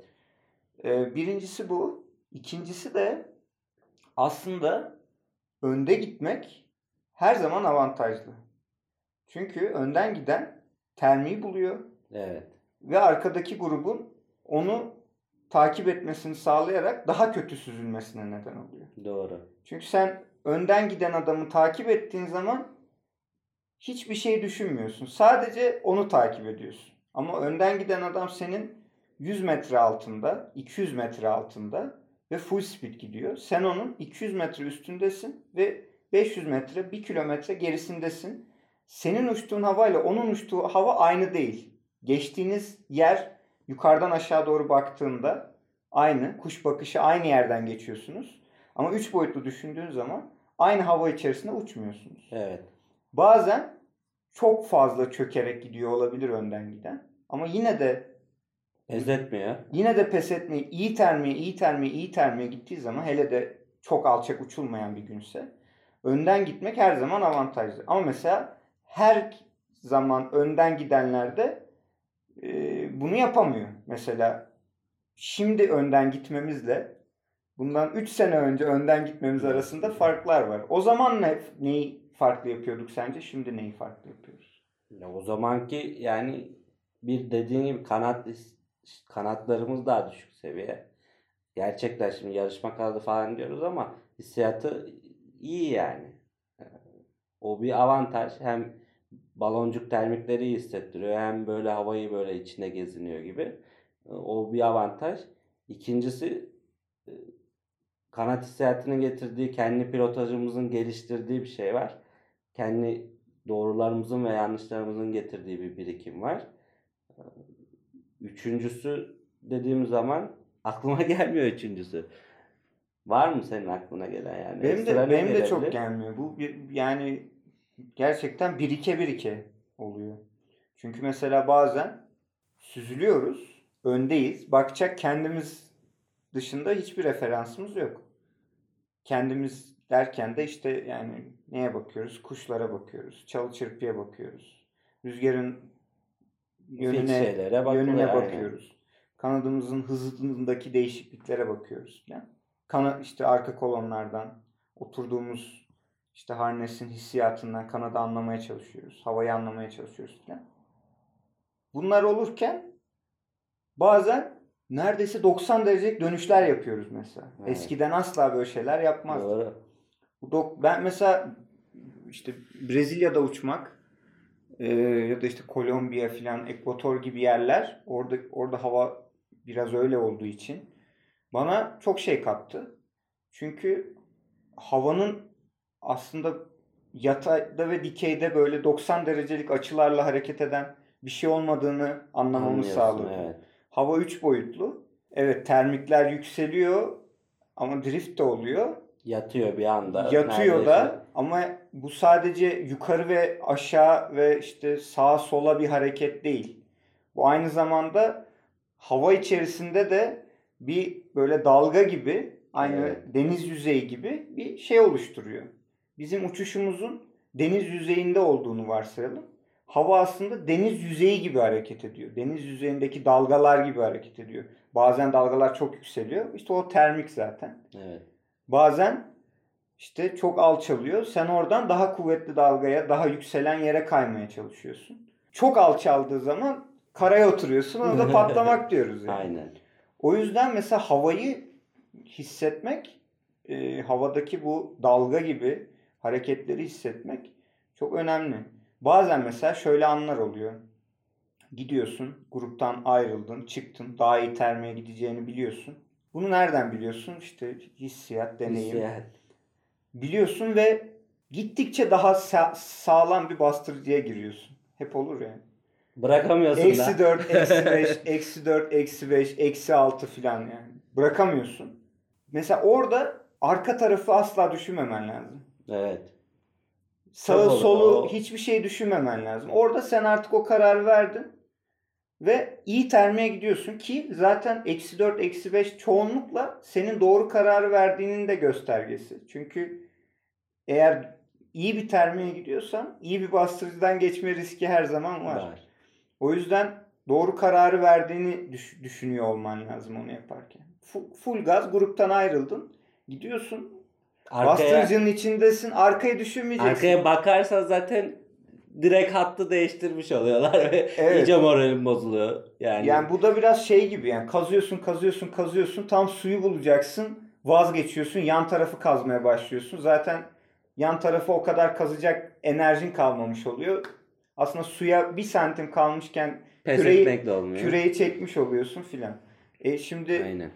Ee, birincisi bu. İkincisi de aslında önde gitmek her zaman avantajlı. Çünkü önden giden termiği buluyor Evet. ve arkadaki grubun onu takip etmesini sağlayarak daha kötü süzülmesine neden oluyor. Doğru. Çünkü sen önden giden adamı takip ettiğin zaman hiçbir şey düşünmüyorsun. Sadece onu takip ediyorsun. Ama önden giden adam senin 100 metre altında, 200 metre altında ve full speed gidiyor. Sen onun 200 metre üstündesin ve 500 metre, 1 kilometre gerisindesin. Senin uçtuğun havayla onun uçtuğu hava aynı değil. Geçtiğiniz yer yukarıdan aşağı doğru baktığında aynı. Kuş bakışı aynı yerden geçiyorsunuz. Ama 3 boyutlu düşündüğün zaman aynı hava içerisinde uçmuyorsunuz. Evet. Bazen çok fazla çökerek gidiyor olabilir önden giden. Ama yine de Pes etmiyor. yine de pes etmeyi iyi termiye, iyi termiye, iyi termiye gittiği zaman hele de çok alçak uçulmayan bir günse önden gitmek her zaman avantajlı. Ama mesela her zaman önden gidenlerde e, bunu yapamıyor. Mesela şimdi önden gitmemizle bundan 3 sene önce önden gitmemiz arasında farklar var. O zaman ne, neyi farklı yapıyorduk sence? Şimdi neyi farklı yapıyoruz? Ya o zamanki yani bir dediğin gibi kanat kanatlarımız daha düşük seviye. Gerçekten şimdi yarışma kanadı falan diyoruz ama hissiyatı iyi yani. O bir avantaj. Hem baloncuk termikleri iyi hissettiriyor hem böyle havayı böyle içine geziniyor gibi. O bir avantaj. İkincisi e, kanat hissiyatının getirdiği kendi pilotajımızın geliştirdiği bir şey var. Kendi doğrularımızın ve yanlışlarımızın getirdiği bir birikim var. Üçüncüsü dediğim zaman aklıma gelmiyor üçüncüsü. Var mı senin aklına gelen yani? Benim de benim de çok gelmiyor. Bu bir, yani gerçekten birike birike oluyor. Çünkü mesela bazen süzülüyoruz, öndeyiz. Bakacak kendimiz dışında hiçbir referansımız yok. Kendimiz derken de işte yani neye bakıyoruz? Kuşlara bakıyoruz, çalı çırpıya bakıyoruz. Rüzgarın yönüne yönüne aynen. bakıyoruz. Kanadımızın hızındaki değişikliklere bakıyoruz falan. Kana işte arka kolonlardan oturduğumuz işte harnesin hissiyatından kanadı anlamaya çalışıyoruz. Havayı anlamaya çalışıyoruz falan. Bunlar olurken bazen neredeyse 90 derecelik dönüşler yapıyoruz mesela. Evet. Eskiden asla böyle şeyler yapmazdık. Doğru. Bu dok- ben mesela işte Brezilya'da uçmak e, ya da işte Kolombiya filan Ekvator gibi yerler orada orada hava biraz öyle olduğu için bana çok şey kattı. Çünkü havanın aslında yatayda ve dikeyde böyle 90 derecelik açılarla hareket eden bir şey olmadığını anlamamı sağladı. Evet. Hava 3 boyutlu. Evet termikler yükseliyor ama drift de oluyor. Yatıyor bir anda. Yatıyor neredeyse. da ama bu sadece yukarı ve aşağı ve işte sağa sola bir hareket değil. Bu aynı zamanda hava içerisinde de bir böyle dalga gibi aynı Evet. deniz yüzeyi gibi bir şey oluşturuyor. Bizim uçuşumuzun deniz yüzeyinde olduğunu varsayalım. Hava aslında deniz yüzeyi gibi hareket ediyor. Deniz yüzeyindeki dalgalar gibi hareket ediyor. Bazen dalgalar çok yükseliyor. İşte o termik zaten. Evet. Bazen işte çok alçalıyor. Sen oradan daha kuvvetli dalgaya, daha yükselen yere kaymaya çalışıyorsun. Çok alçaldığı zaman karaya oturuyorsun. Ona da patlamak diyoruz yani. Aynen. O yüzden mesela havayı hissetmek, e, havadaki bu dalga gibi hareketleri hissetmek çok önemli. Bazen mesela şöyle anlar oluyor. Gidiyorsun, gruptan ayrıldın, çıktın, daha iyi termeye gideceğini biliyorsun. Bunu nereden biliyorsun? İşte hissiyat, deneyim. Hissiyat. Biliyorsun ve gittikçe daha sa- sağlam bir bastırıcıya giriyorsun. Hep olur yani. Bırakamıyorsun da. Eksi 4, eksi 5, eksi 4, eksi 5, eksi 6 filan yani. Bırakamıyorsun. Mesela orada arka tarafı asla düşünmemen lazım. Evet. Sağı solu O- hiçbir şey düşünmemen lazım. Orada sen artık o kararı verdin. Ve iyi termeye gidiyorsun ki zaten eksi 4, eksi 5 çoğunlukla senin doğru kararı verdiğinin de göstergesi. Çünkü eğer iyi bir termeye gidiyorsan iyi bir bastırıcıdan geçme riski her zaman var. Var. O yüzden doğru kararı verdiğini düş- düşünüyor olman lazım onu yaparken. Full, full gaz gruptan ayrıldın. Gidiyorsun. Arkaya, Bastırıcının içindesin. Arkayı düşünmeyeceksin. arkaya bakarsan zaten direkt hattı değiştirmiş oluyorlar ve Evet. iyice moralim bozuluyor. Yani, Yani bu da biraz şey gibi yani kazıyorsun kazıyorsun kazıyorsun tam suyu bulacaksın vazgeçiyorsun yan tarafı kazmaya başlıyorsun. Zaten yan tarafı o kadar kazacak enerjin kalmamış oluyor. Aslında suya bir santim kalmışken pes küreyi- etmek de olmuyor. küreyi çekmiş oluyorsun filan. E şimdi Aynen.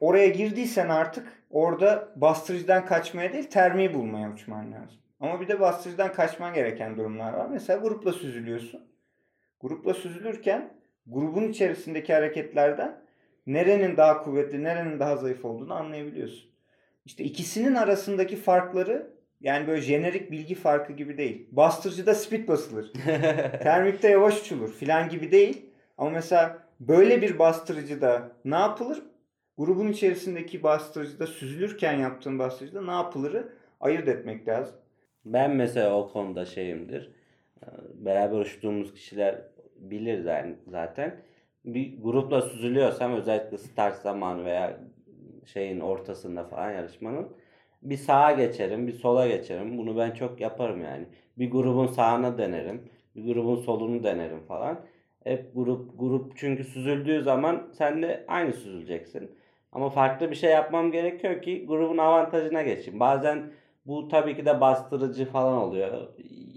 oraya girdiysen artık orada bastırıcıdan kaçmaya değil termiği bulmaya uçman lazım. Ama bir de bastırıcıdan kaçman gereken durumlar var. Mesela grupla süzülüyorsun. Grupla süzülürken grubun içerisindeki hareketlerden nerenin daha kuvvetli, nerenin daha zayıf olduğunu anlayabiliyorsun. İşte ikisinin arasındaki farkları yani böyle jenerik bilgi farkı gibi değil. Bastırıcıda speed basılır. Termikte yavaş uçulur filan gibi değil. Ama mesela böyle bir bastırıcıda ne yapılır? Grubun içerisindeki bastırıcıda süzülürken yaptığın bastırıcıda ne yapılırı ayırt etmek lazım. Ben mesela o konuda şeyimdir. Ee, Beraber uçtuğumuz kişiler bilir zaten. Bir grupla süzülüyorsam özellikle start zamanı veya şeyin ortasında falan yarışmanın bir sağa geçerim, bir sola geçerim. Bunu ben çok yaparım yani. Bir grubun sağına denerim, bir grubun solunu denerim falan. Hep grup grup çünkü süzüldüğü zaman sen de aynı süzüleceksin. Ama farklı bir şey yapmam gerekiyor ki grubun avantajına geçeyim. Bazen bu tabii ki de bastırıcı falan oluyor.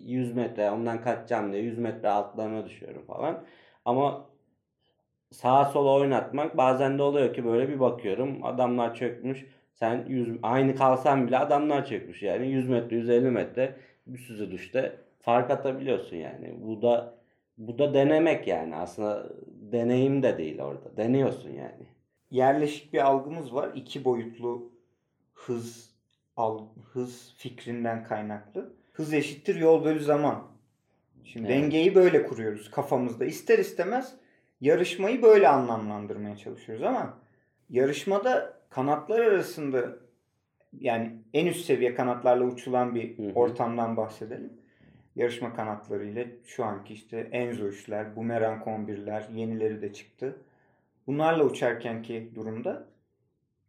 100 metre ondan kaçacağım diye 100 metre altlarına düşüyorum falan. Ama sağa sola oynatmak bazen de oluyor ki böyle bir bakıyorum adamlar çökmüş. Sen 100, aynı kalsan bile adamlar çökmüş yani 100 metre 150 metre bir süzülüşte fark atabiliyorsun yani. Bu da bu da denemek yani aslında deneyim de değil orada. Deniyorsun yani. Yerleşik bir algımız var. İki boyutlu hız al, hız fikrinden kaynaklı. Hız eşittir yol bölü zaman. Şimdi Evet. dengeyi böyle kuruyoruz kafamızda. İster istemez yarışmayı böyle anlamlandırmaya çalışıyoruz ama yarışmada kanatlar arasında yani en üst seviye kanatlarla uçulan bir Hı hı. ortamdan bahsedelim. Yarışma kanatlarıyla şu anki işte Enzo 3'ler, Boomerang 11'ler, yenileri de çıktı. Bunlarla uçarkenki durumda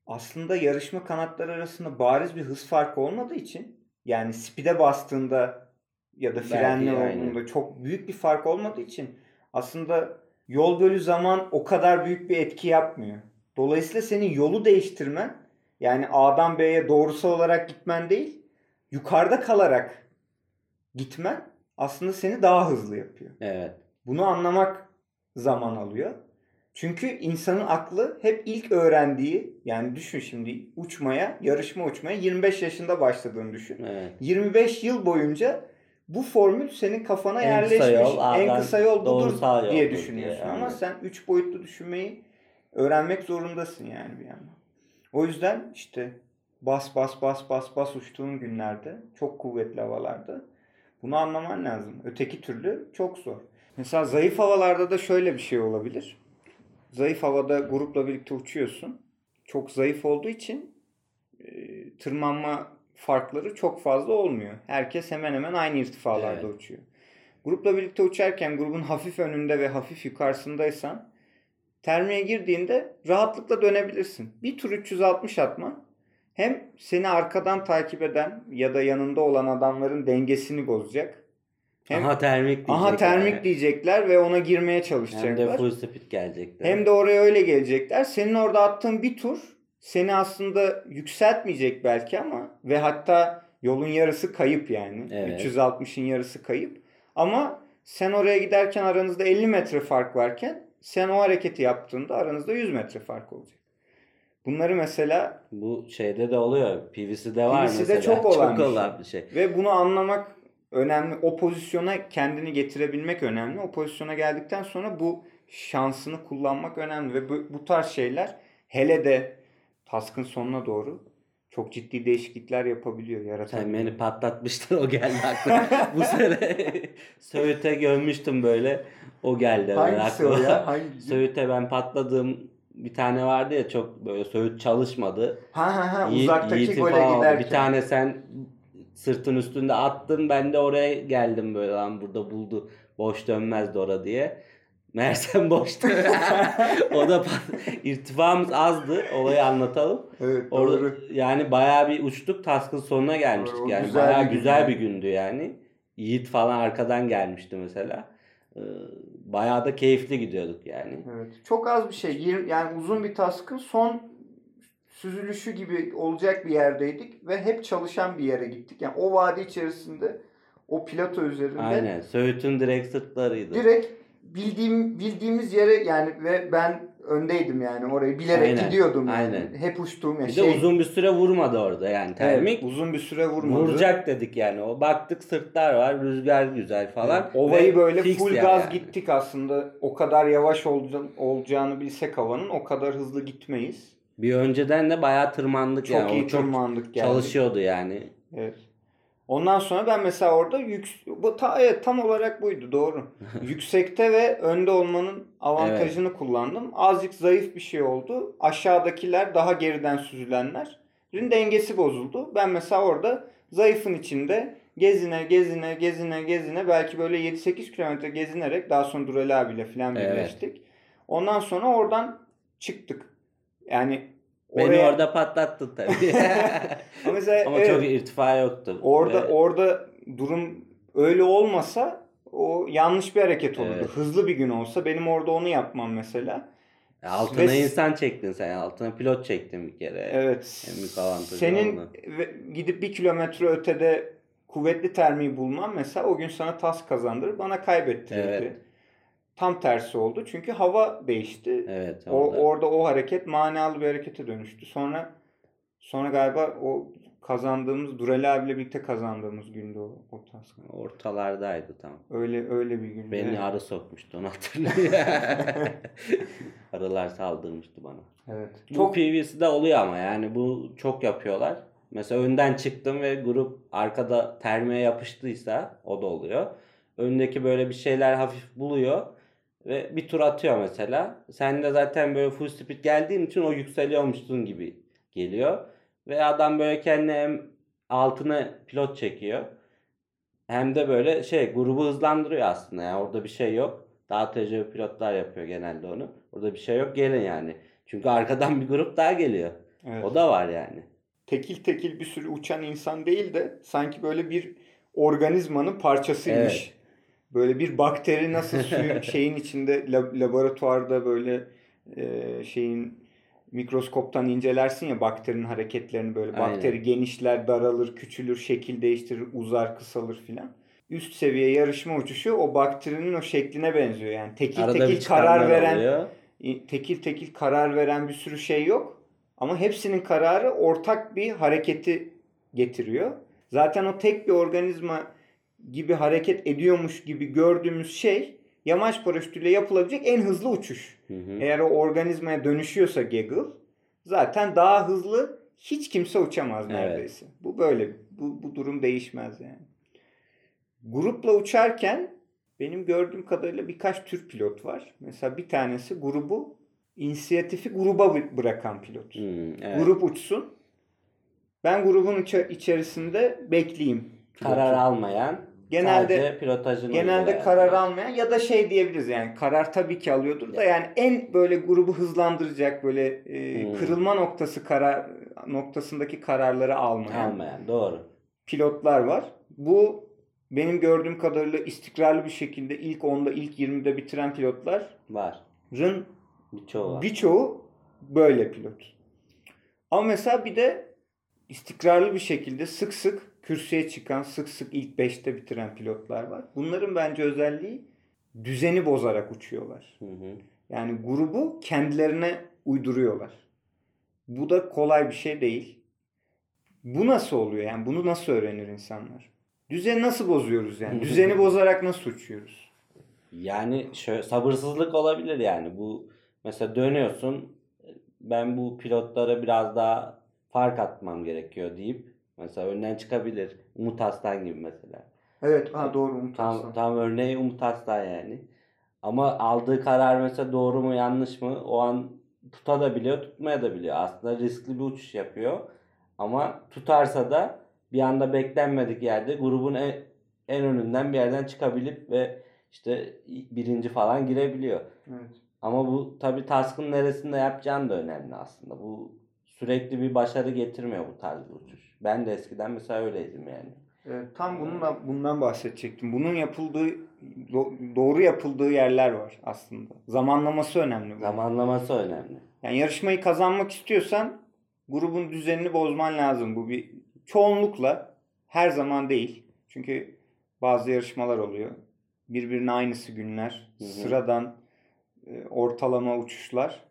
aslında yarışma kanatları arasında bariz bir hız farkı olmadığı için yani speed'e bastığında ya da frenle olduğunda çok büyük bir fark olmadığı için aslında yol bölü zaman o kadar büyük bir etki yapmıyor. Dolayısıyla senin yolu değiştirmen yani A'dan B'ye doğrusal olarak gitmen değil yukarıda kalarak gitmen aslında seni daha hızlı yapıyor. Evet. Bunu anlamak zaman alıyor. Çünkü insanın aklı hep ilk öğrendiği yani düşün şimdi uçmaya, yarışma uçmaya 25 yaşında başladığını düşün. Evet. 25 yıl boyunca bu formül senin kafana En kısa yerleşmiş. yol, en kısa yol budur diye diye, düşünüyorsun. Ama aynen. sen 3 boyutlu düşünmeyi öğrenmek zorundasın yani bir yandan. O yüzden işte bas bas bas bas bas uçtuğun günlerde çok kuvvetli havalarda bunu anlaman lazım. Öteki türlü çok zor. Mesela zayıf havalarda da şöyle bir şey olabilir. Zayıf havada grupla birlikte uçuyorsun. Çok zayıf olduğu için e, tırmanma farkları çok fazla olmuyor. Herkes hemen hemen aynı irtifalarda Evet. uçuyor. Grupla birlikte uçarken grubun hafif önünde ve hafif yukarısındaysan termiye girdiğinde rahatlıkla dönebilirsin. Bir tur 360 atman hem seni arkadan takip eden ya da yanında olan adamların dengesini bozacak. Hem aha termik diyecekler. aha termik diyecekler ve ona girmeye Hem çalışacaklar. de full speed gelecekler. Hem de oraya öyle gelecekler. Senin orada attığın bir tur seni aslında yükseltmeyecek belki ama ve hatta yolun yarısı kayıp yani. Evet. 360'ın yarısı kayıp. Ama sen oraya giderken aranızda 50 metre fark varken sen o hareketi yaptığında aranızda 100 metre fark olacak. Bunları mesela Bu şeyde de oluyor. PVC'de var PVC'de mesela. çok olan bir olan şey. bir şey. ve bunu anlamak önemli. O pozisyona kendini getirebilmek önemli. O pozisyona geldikten sonra bu şansını kullanmak önemli ve bu, bu tarz şeyler hele de taskın sonuna doğru çok ciddi değişiklikler yapabiliyor, Sen yaratabiliyor. beni patlatmıştın o geldi aklıma. Bu sene Söğüt'e gömmüştüm böyle. O geldi Hangisi o aklıma. ya? Hangi? Söğüt'e ben patladığım bir tane vardı ya çok böyle Söğüt çalışmadı. Ha ha ha Yiğit- uzaktaki Yiğit'in gole falan giderken. Bir tane sen sırtın üstünde attın ben de oraya geldim böyle lan burada buldu. Boş dönmezdi ora diye. Meğersem boştu. o da irtifamız azdı. Olayı anlatalım. Evet Orada doğru. yani bayağı bir uçtuk. Task'ın sonuna gelmiştik. O yani güzel bayağı bir gün güzel yani. bir gündü yani. Yiğit falan arkadan gelmişti mesela. Ee, bayağı da keyifli gidiyorduk yani. Evet. Çok az bir şey. Yani uzun bir taskın son süzülüşü gibi olacak bir yerdeydik ve hep çalışan bir yere gittik. Yani o vadi içerisinde o plato üzerinde Aynen. Söğüt'ün direkt sırtlarıydı. direkt bildiğim bildiğimiz yere yani ve ben öndeydim yani orayı bilerek Aynen, gidiyordum yani. aynen. Hep uçtuğum ya bir şey. de uzun bir süre vurmadı orada yani termik. Evet, uzun bir süre vurmadı. Vuracak dedik yani. O baktık sırtlar var, rüzgar güzel falan. Evet, Ovayı böyle full yani gaz yani. gittik aslında. O kadar yavaş olacağını bilsek havanın o kadar hızlı gitmeyiz. Bir önceden de bayağı tırmandık Çok yani. iyi o çok tırmandık geldik. çalışıyordu yani. Evet. Ondan sonra ben mesela orada yük bu ta, evet, tam olarak buydu doğru. Yüksekte ve önde olmanın avantajını kullandım. Azıcık zayıf bir şey oldu. Aşağıdakiler daha geriden süzülenlerin dengesi bozuldu. Ben mesela orada zayıfın içinde gezine gezine gezine gezine belki böyle 7-8 kilometre gezinerek daha sonra Dural abiyle falan Evet. birleştik. Ondan sonra oradan çıktık. Yani Beni oraya orada patlattın tabii. Ama mesela Ama evet. çok irtifa yoktu. Orada Ve orada durum öyle olmasa o yanlış bir hareket olurdu. Evet. Hızlı bir gün olsa benim orada onu yapmam mesela. altına ve- insan çektin sen. Altına pilot çektin bir kere. Evet. En büyük avantajı Senin oldu. gidip bir kilometre ötede kuvvetli termiği bulman mesela o gün sana tas kazandırır, bana kaybettirirdi. Evet. Tam tersi oldu. Çünkü hava değişti. Evet O, orada. o hareket manalı bir harekete dönüştü. Sonra sonra galiba o kazandığımız Durali abiyle birlikte kazandığımız gündü o, o task. Ortalardaydı tam. Öyle öyle bir gündü. Beni arı sokmuştu onu hatırlıyorum. Arılar saldırmıştı bana. Evet. Bu Çok PVC'de oluyor ama yani bu çok yapıyorlar. Mesela önden çıktım ve grup arkada termiğe yapıştıysa o da oluyor. Öndeki böyle bir şeyler hafif buluyor ve bir tur atıyor mesela. Sen de zaten böyle full speed geldiğin için o yükseliyormuşsun gibi geliyor. Ve adam böyle kendine hem altına pilot çekiyor. Hem de böyle şey grubu hızlandırıyor aslında. Yani orada bir şey yok. Daha tecrübeli pilotlar yapıyor genelde onu. Orada bir şey yok gelin yani. Çünkü arkadan bir grup daha geliyor. evet. O da var yani. tekil tekil bir sürü uçan insan değil de sanki böyle bir organizmanın parçasıymış. Evet. Böyle bir bakteri nasıl suyun şeyin içinde lab- laboratuvarda böyle e, şeyin mikroskoptan incelersin ya bakterinin hareketlerini böyle Aynen. bakteri genişler, daralır, küçülür, şekil değiştirir, uzar, kısalır filan. Üst seviye yarışma uçuşu o bakterinin o şekline benziyor yani. Tekil Arada tekil karar veren oluyor. tekil tekil karar veren bir sürü şey yok. Ama hepsinin kararı ortak bir hareketi getiriyor. Zaten o tek bir organizma gibi hareket ediyormuş gibi gördüğümüz şey yamaç paraşütüyle yapılabilecek en hızlı uçuş. Hı hı. Eğer o organizmaya dönüşüyorsa Gaggle zaten daha hızlı hiç kimse uçamaz Evet. neredeyse. Bu böyle. Bu, bu durum değişmez yani. Grupla uçarken benim gördüğüm kadarıyla birkaç tür pilot var. Mesela bir tanesi grubu inisiyatifi gruba bı- bırakan pilot. Hmm, evet. Grup uçsun. Ben grubun içe- içerisinde bekleyeyim. pilotu. Karar almayan Genelde- Genelde uygulayan. karar almayan ya da şey diyebiliriz yani karar tabii ki alıyordur da yani en böyle grubu hızlandıracak böyle e, Hmm. kırılma noktası karar noktasındaki kararları almayan Almayan doğru. pilotlar var. Bu benim gördüğüm kadarıyla istikrarlı bir şekilde ilk 10'da ilk 20'de bitiren pilotların Var. Birçoğu var. birçoğu böyle pilot. Ama mesela bir de istikrarlı bir şekilde sık sık kürsüye çıkan, sık sık ilk 5'te bitiren pilotlar var. Bunların bence özelliği düzeni bozarak uçuyorlar. Hı hı. Yani grubu kendilerine uyduruyorlar. Bu da kolay bir şey değil. Bu nasıl oluyor? Yani bunu nasıl öğrenir insanlar? Düzeni nasıl bozuyoruz yani? Düzeni bozarak nasıl uçuyoruz? Yani şöyle sabırsızlık olabilir yani. Bu mesela dönüyorsun ben bu pilotlara biraz daha fark atmam gerekiyor deyip mesela önden çıkabilir. Umut Aslan gibi mesela. Evet, ha doğru Umut Tam, Aslan. tam örneği Umut Aslan yani. Ama aldığı karar mesela doğru mu yanlış mı o an tutabiliyor tutmaya da biliyor. Aslında riskli bir uçuş yapıyor. Ama tutarsa da bir anda beklenmedik yerde grubun en, en önünden bir yerden çıkabilip ve işte birinci falan girebiliyor. Evet. Ama bu tabii task'ın neresinde yapacağın da önemli aslında. Bu sürekli bir başarı getirmiyor bu tarz bir uçuş. Ben de eskiden mesela öyleydim yani. Evet, tam bununla bundan bahsedecektim. Bunun yapıldığı do- doğru yapıldığı yerler var aslında. Zamanlaması önemli. bunun. Zamanlaması önemli. Yani yarışmayı kazanmak istiyorsan grubun düzenini bozman lazım. Bu bir çoğunlukla her zaman değil. Çünkü bazı yarışmalar oluyor. Birbirine aynısı günler, Hı hı. sıradan e, ortalama uçuşlar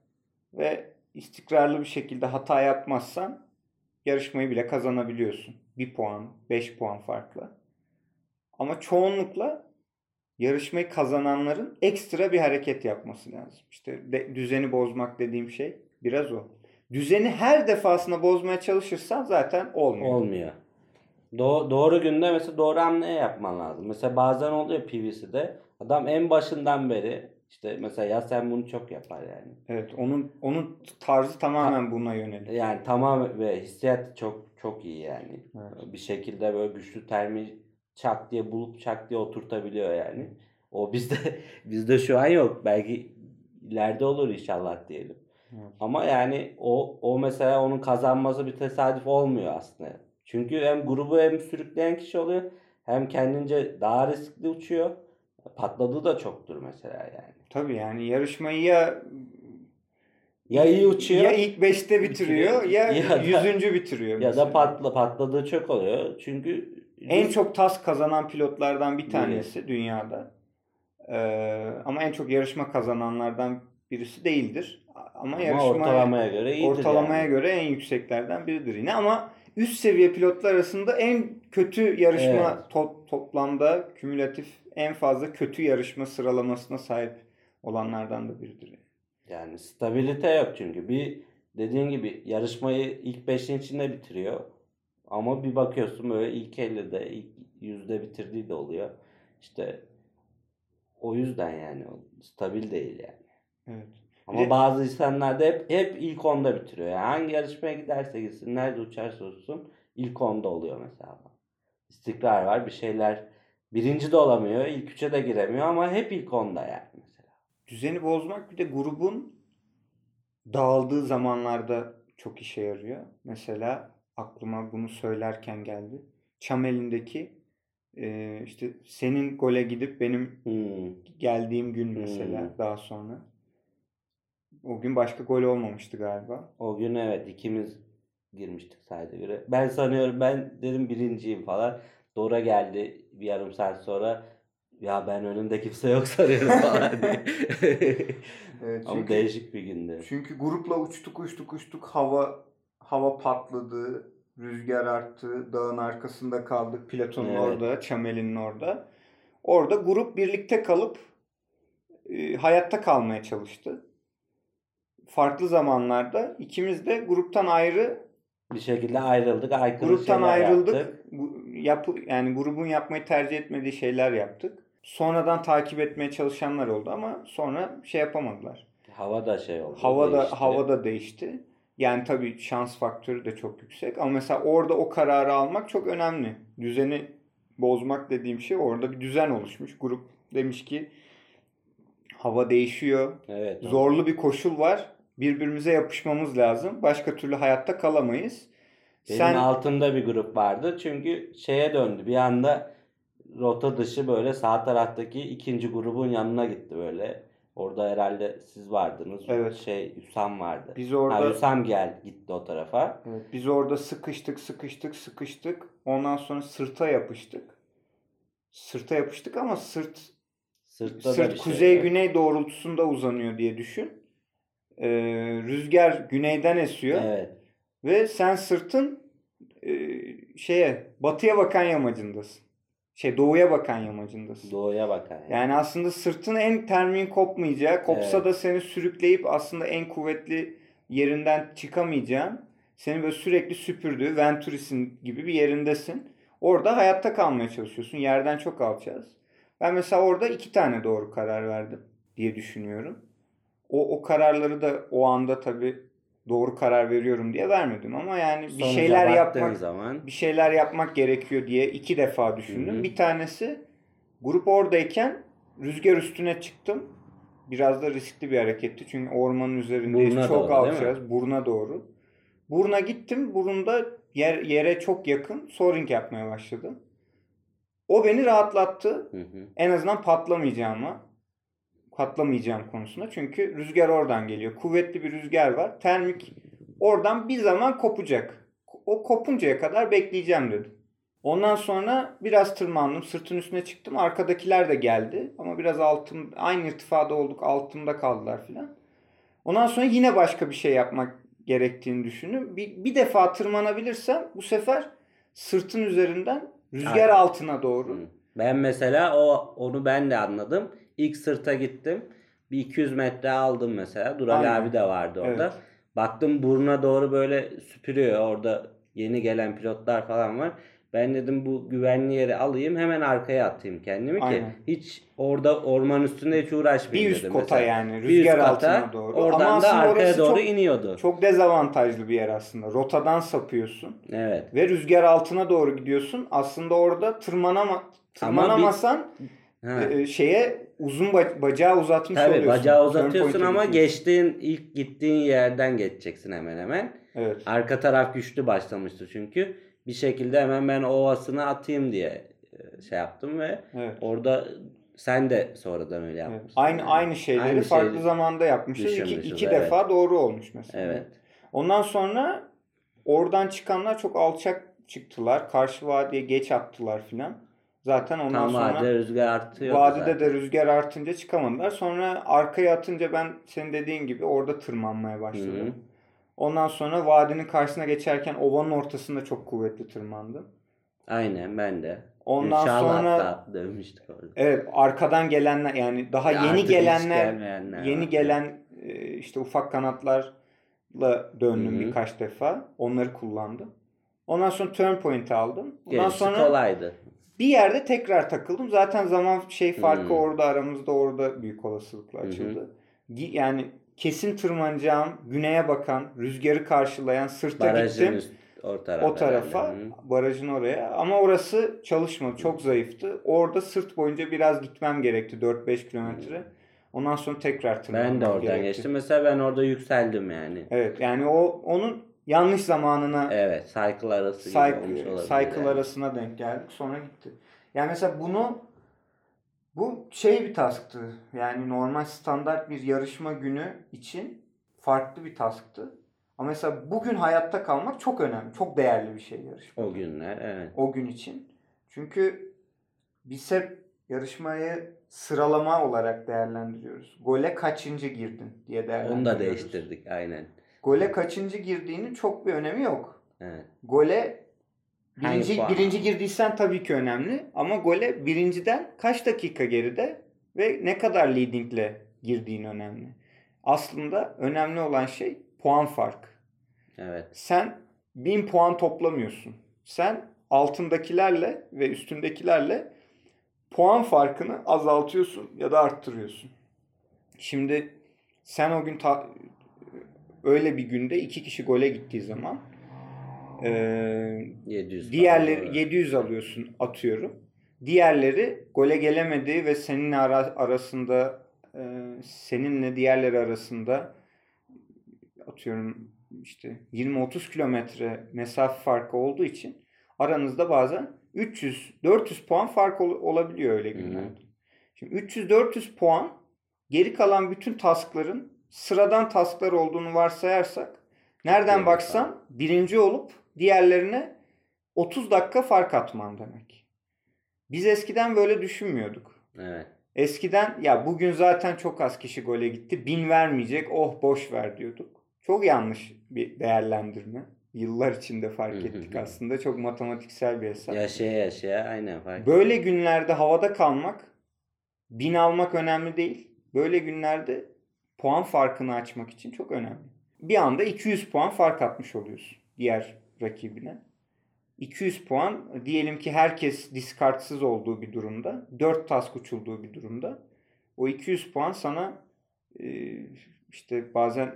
ve istikrarlı bir şekilde hata yapmazsan yarışmayı bile kazanabiliyorsun. 1 puan, 5 puan farkla. Ama çoğunlukla yarışmayı kazananların ekstra bir hareket yapması lazım. İşte de- düzeni bozmak dediğim şey biraz o. Düzeni her defasında bozmaya çalışırsan zaten olmuyor. Olmuyor. Do- doğru günde mesela doğru hamle yapman lazım. Mesela bazen oluyor PVC'de. Adam en başından beri işte mesela ya sen bunu çok yapar yani. Evet, onun onun tarzı tamamen buna yönelik. Yani tamam ve hissiyat çok çok iyi yani. Evet. Bir şekilde böyle güçlü termi çak diye bulup çak diye oturtabiliyor yani. O bizde bizde şu an yok. Belki ileride olur inşallah diyelim. Evet. Ama yani o o mesela onun kazanması bir tesadüf olmuyor aslında. Çünkü hem grubu hem sürükleyen kişi oluyor hem kendince daha riskli uçuyor. Patladığı da çoktur mesela yani. Tabii yani yarışmayı ya Ya iyi uçuyor ya ilk 5'te bitiriyor ya, Ya da- yüzüncü bitiriyor. ya da mesela. patla patladığı çok oluyor. Çünkü En çok tas kazanan pilotlardan bir tanesi dünyada. Ee, ama en çok yarışma kazananlardan birisi değildir. Ama, ama yarışma ortalamaya göre iyidir ortalamaya yani. göre en yükseklerden biridir yine ama üst seviye pilotlar arasında en kötü yarışma Evet. to- toplamda kümülatif en fazla kötü yarışma sıralamasına sahip olanlardan da biridir. Yani stabilite yok çünkü. Bir dediğin gibi yarışmayı ilk 5'in içinde bitiriyor. Ama bir bakıyorsun böyle ilk 50'de, ilk 100'de bitirdiği de oluyor. İşte o yüzden yani stabil değil yani. Evet. Ama de- bazı insanlar da hep, hep ilk 10'da bitiriyor. Yani hangi yarışmaya giderse gitsin, nerede uçarsa uçsun ilk 10'da oluyor mesela. İstikrar var, bir şeyler birinci de olamıyor, ilk 3'e de giremiyor ama hep ilk 10'da yani. Düzeni bozmak bir de grubun dağıldığı zamanlarda çok işe yarıyor. Mesela aklıma bunu söylerken geldi. Çamel'indeki e, işte senin gole gidip benim Hmm. geldiğim gün mesela Hmm. daha sonra. O gün başka gol olmamıştı galiba. O gün evet ikimiz girmiştik sadece göre. Ben sanıyorum ben dedim birinciyim falan. Dora geldi bir yarım saat sonra. Ya ben önümde kimse yok sanıyorum falan diye. Evet, Ama çünkü- değişik bir gündü. Çünkü grupla uçtuk uçtuk uçtuk hava hava patladı, rüzgar arttı, dağın arkasında kaldık, Platon'un Evet. orada, Çamel'in orada. Orada grup birlikte kalıp e, hayatta kalmaya çalıştı. Farklı zamanlarda ikimiz de gruptan ayrı Bir şekilde ayrıldık. Aykırı gruptan ayrıldık. yaptık. Bu, yapı, yani grubun yapmayı tercih etmediği şeyler yaptık. Sonradan takip etmeye çalışanlar oldu ama sonra şey yapamadılar. Hava da şey oldu. Hava da değişti. hava da değişti. Yani tabii şans faktörü de çok yüksek ama mesela orada o kararı almak çok önemli. Düzeni bozmak dediğim şey orada bir düzen oluşmuş. Grup demiş ki hava değişiyor. Evet. Zorlu bir koşul var. birbirimize yapışmamız lazım. Başka türlü hayatta kalamayız. Benim Sen altımda bir grup vardı. Çünkü şeye döndü. Bir anda rota dışı böyle sağ taraftaki ikinci grubun yanına gitti böyle. Orada herhalde siz vardınız. Evet. Şey Hüsam vardı. biz Ha, orada Hüsam gel gitti o tarafa. Evet, biz orada sıkıştık, sıkıştık, sıkıştık. Ondan sonra sırta yapıştık. Sırta yapıştık ama sırt Sırtta sırt şey kuzey yok. güney doğrultusunda uzanıyor diye düşün. Ee, rüzgar güneyden esiyor Evet. ve sen sırtın e, şeye batıya bakan yamacındasın. Şey doğuya bakan yamacındasın. Doğuya bakan. Yani. Yani aslında sırtın en termin kopmayacağı, kopsa Evet. da seni sürükleyip aslında en kuvvetli yerinden çıkamayacağın, seni böyle sürekli süpürdüğü Venturis'in gibi bir yerindesin. Orada hayatta kalmaya çalışıyorsun. Yerden çok alçağız. Ben mesela orada iki tane doğru karar verdim diye düşünüyorum. O, o kararları da o anda tabii doğru karar veriyorum diye vermedim ama yani bir Sonuca şeyler yapmak zaman bir şeyler yapmak gerekiyor diye iki defa düşündüm. Hı hı. Bir tanesi grup oradayken rüzgar üstüne çıktım. Biraz da riskli bir hareketti. Çünkü ormanın üzerindeyiz. Buruna çok doğru, alçağız. Buruna doğru. Buruna gittim. Burunda yer, yere çok yakın soaring yapmaya başladım. O beni rahatlattı. Hı hı. En azından patlamayacağıma patlamayacağım konusunda. Çünkü rüzgar oradan geliyor. Kuvvetli bir rüzgar var. Termik oradan bir zaman kopacak. O kopuncaya kadar bekleyeceğim dedim. Ondan sonra biraz tırmandım. Sırtın üstüne çıktım. Arkadakiler de geldi. Ama biraz altım, aynı irtifada olduk. Altımda kaldılar filan. Ondan sonra yine başka bir şey yapmak gerektiğini düşündüm. Bir, bir defa tırmanabilirsem bu sefer sırtın üzerinden rüzgar Aynen. altına doğru. Ben mesela o onu ben de anladım. İlk sırta gittim. Bir 200 metre aldım mesela. Dural Aynen. abi de vardı orada. Evet. Baktım buruna doğru böyle süpürüyor. Orada yeni gelen pilotlar falan var. Ben dedim bu güvenli yeri alayım hemen arkaya atayım kendimi ki Aynen. hiç orada orman üstünde hiç Bir uğraşmayayım üst dedim kota mesela. yani Bir üst rüzgar kata, altına doğru. Oradan Ama da arkaya doğru çok, iniyordu. çok dezavantajlı bir yer aslında. Rotadan sapıyorsun Evet. ve rüzgar altına doğru gidiyorsun. Aslında orada tırmanama tırmanamasan Ha. e, şeye uzun ba- bacağı uzatmış Tabii oluyorsun. bacağı uzatıyorsun ama gidiyorsun. geçtiğin ilk gittiğin yerden geçeceksin hemen hemen. Evet. Arka taraf güçlü başlamıştı çünkü. Bir şekilde hemen ben ovasını atayım diye e, şey yaptım ve Evet. orada sen de sonradan öyle Evet. yapmışsın. Aynı yani. aynı şeyleri Aynı farklı şeyi- zamanda yapmışız. İki, iki evet. defa doğru olmuş mesela. Evet. Ondan sonra oradan çıkanlar çok alçak çıktılar. Karşı vadiye geç attılar filan. Zaten ondan Tam sonra vadide rüzgar artıyor. vadide de rüzgar artınca çıkamadılar. Sonra arkaya atınca ben senin dediğin gibi orada tırmanmaya başladım. Hı hı. Ondan sonra vadinin karşısına geçerken ovanın ortasında çok kuvvetli tırmandım. Aynen ben de. Ondan Gülşah'la sonra dövmüştük orada. evet arkadan gelenler yani daha Ya yeni gelenler yeni var. gelen e, işte ufak kanatlarla döndüm Hı hı. birkaç defa. Onları kullandım. Ondan sonra turn point aldım. Ondan Gerisi sonra kolaydı. Bir yerde tekrar takıldım. Zaten zaman şey farkı Hmm. orada aramızda orada büyük olasılıkla açıldı. Gi- Yani kesin tırmanacağım, güneye bakan, rüzgarı karşılayan sırta Barajın gittim. üst, o tarafa. O tarafa. Hı. barajın oraya. Ama orası çalışmadı. Çok zayıftı. Orada sırt boyunca biraz gitmem gerekti. 4-5 kilometre. Ondan sonra tekrar tırmanmam Ben de oradan gerekti. geçtim. Mesela ben orada yükseldim yani. Evet yani o onun yanlış zamanına Evet, cycle arası gibi olmuş cycle, olabilir. cycle yani. arasına denk geldik. Sonra gitti. Yani mesela bunu bu şey bir tasktı. Yani normal standart bir yarışma günü için farklı bir tasktı. Ama mesela bugün hayatta kalmak çok önemli. Çok değerli bir şey yarışma. O günler evet. O gün için. Çünkü biz hep yarışmayı sıralama olarak değerlendiriyoruz. Gole kaçıncı girdin diye değerlendiriyoruz. Onu da değiştirdik aynen. Gole kaçıncı girdiğinin çok bir önemi yok. Evet. Gole birinci, birinci girdiysen tabii ki önemli. Ama gole birinciden kaç dakika geride ve ne kadar leadingle girdiğin önemli. Aslında önemli olan şey puan farkı. Evet. Sen 1000 puan toplamıyorsun. Sen altındakilerle ve üstündekilerle puan farkını azaltıyorsun ya da arttırıyorsun. Şimdi sen o gün ta- öyle bir günde iki kişi gole gittiği zaman eee 700 falan Diğerleri doğru. 700 alıyorsun atıyorum. Diğerleri gole gelemedi ve seninle ara- arasında e, seninle diğerleri arasında atıyorum işte 20-30 kilometre mesafe farkı olduğu için aranızda bazen 300-400 puan fark ol- olabiliyor öyle günlerde. Şimdi 300-400 puan geri kalan bütün taskların sıradan tasklar olduğunu varsayarsak nereden baksan birinci olup diğerlerine 30 dakika fark atman demek. Biz eskiden böyle düşünmüyorduk. Evet. Eskiden ya bugün zaten çok az kişi gole gitti. Bin vermeyecek oh boş ver diyorduk. Çok yanlış bir değerlendirme. Yıllar içinde fark ettik aslında. Çok matematiksel bir hesap. Yaşaya yaşaya aynen fark Böyle günlerde havada kalmak, bin almak önemli değil. Böyle günlerde puan farkını açmak için çok önemli. Bir anda 200 puan fark atmış oluyorsun diğer rakibine. 200 puan diyelim ki herkes diskartsız olduğu bir durumda, 4 task uçulduğu bir durumda. O 200 puan sana e, işte bazen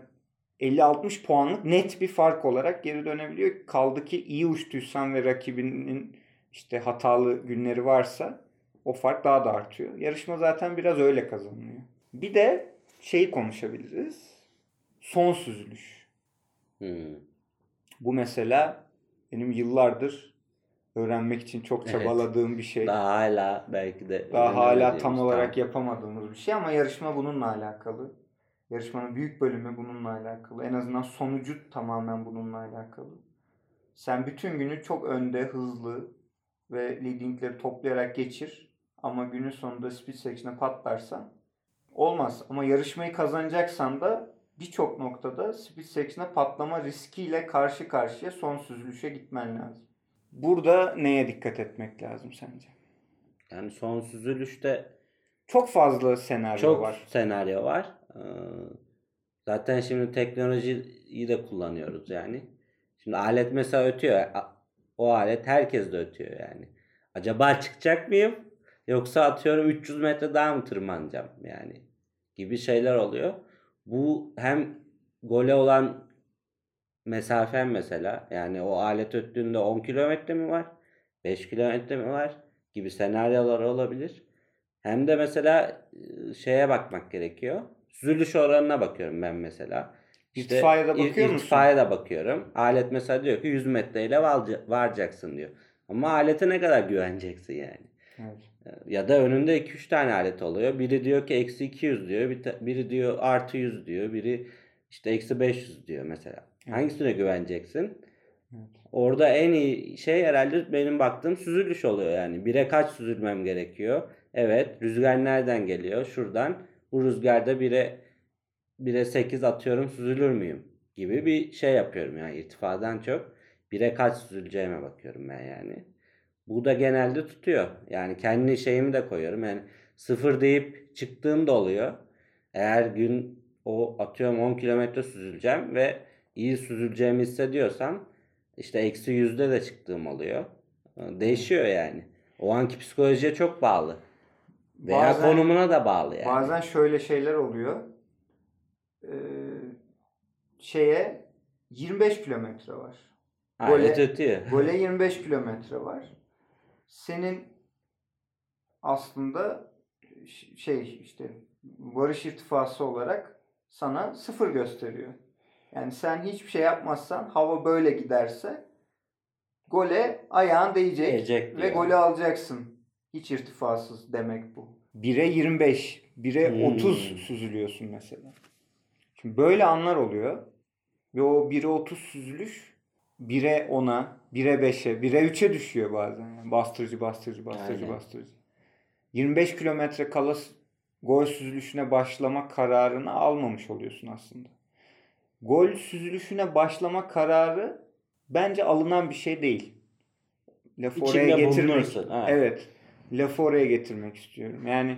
50-60 puanlık net bir fark olarak geri dönebiliyor. Kaldı ki iyi uçtuysan ve rakibinin işte hatalı günleri varsa o fark daha da artıyor. Yarışma zaten biraz öyle kazanılıyor. Bir de şeyi konuşabiliriz. Son süzülüş. Hmm. Bu mesela benim yıllardır öğrenmek için çok Evet. çabaladığım bir şey. Daha hala belki de Daha hala tam olarak yapamadığımız bir şey ama yarışma bununla alakalı. Yarışmanın büyük bölümü bununla alakalı. En azından sonucu tamamen bununla alakalı. Sen bütün günü çok önde, hızlı ve leadingleri toplayarak geçir. Ama günün sonunda speed section'a patlarsan olmaz. Ama yarışmayı kazanacaksan da birçok noktada speed section'a patlama riskiyle karşı karşıya son süzülüşe gitmen lazım. Burada neye dikkat etmek lazım sence? Yani son süzülüşte Çok fazla senaryo çok var. senaryo var. Ee, Zaten şimdi teknolojiyi de kullanıyoruz yani. Şimdi alet mesela ötüyor. O alet herkes de ötüyor yani. Acaba çıkacak mıyım? Yoksa atıyorum 300 metre daha mı tırmanacağım yani gibi şeyler oluyor. Bu hem gole olan mesafen mesela yani o alet öttüğünde 10 kilometre mi var? 5 kilometre mi var? Gibi senaryolar olabilir. Hem de mesela şeye bakmak gerekiyor. Süzülüş oranına bakıyorum ben mesela. İrtifaya da ir- bakıyor musun? irtifaya da bakıyorum. Alet mesela diyor ki 100 metreyle varacaksın diyor. Ama alete ne kadar güveneceksin yani. Evet. Ya da önünde 2-3 tane alet oluyor. Biri diyor ki eksi 200 diyor. Biri diyor artı 100 diyor. Biri işte eksi 500 diyor mesela. Evet. Hangisine güveneceksin? Evet. Orada en iyi şey herhalde benim baktığım süzülüş oluyor yani. Bire kaç süzülmem gerekiyor? Evet rüzgar nereden geliyor? Şuradan. Bu rüzgarda bire, bire 8 atıyorum süzülür müyüm? Gibi bir şey yapıyorum yani irtifadan çok. Bire kaç süzüleceğime bakıyorum ben yani. Bu da genelde tutuyor. Yani kendi şeyimi de koyuyorum. Yani sıfır deyip çıktığım da oluyor. Eğer gün o atıyorum 10 kilometre süzüleceğim ve iyi süzüleceğimi hissediyorsam işte eksi yüzde de çıktığım oluyor. Değişiyor yani. O anki psikolojiye çok bağlı. Veya Bazen- konumuna da bağlı yani. Bazen şöyle şeyler oluyor. Ee, şeye 25 kilometre var. Gole- ötüyor. Gole 25 kilometre var. Senin aslında şey işte varış irtifası olarak sana sıfır gösteriyor. Yani sen hiçbir şey yapmazsan hava böyle giderse gole ayağın değecek Değecek ve diyor. golü alacaksın. Hiç irtifasız demek bu. 1'e 25, 1'e Hmm. 30 süzülüyorsun mesela. Şimdi böyle anlar oluyor. Ve o 1'e 30 süzülüş 1'e 10'a, 1'e 5'e, 1'e 3'e düşüyor bazen. Yani bastırıcı, bastırıcı, bastırıcı, Aynen. bastırıcı. 25 kilometre kala gol süzülüşüne başlama kararını almamış oluyorsun aslında. Gol süzülüşüne başlama kararı bence alınan bir şey değil. Lafı oraya getirmek. Evet. Lafı oraya getirmek istiyorum. Yani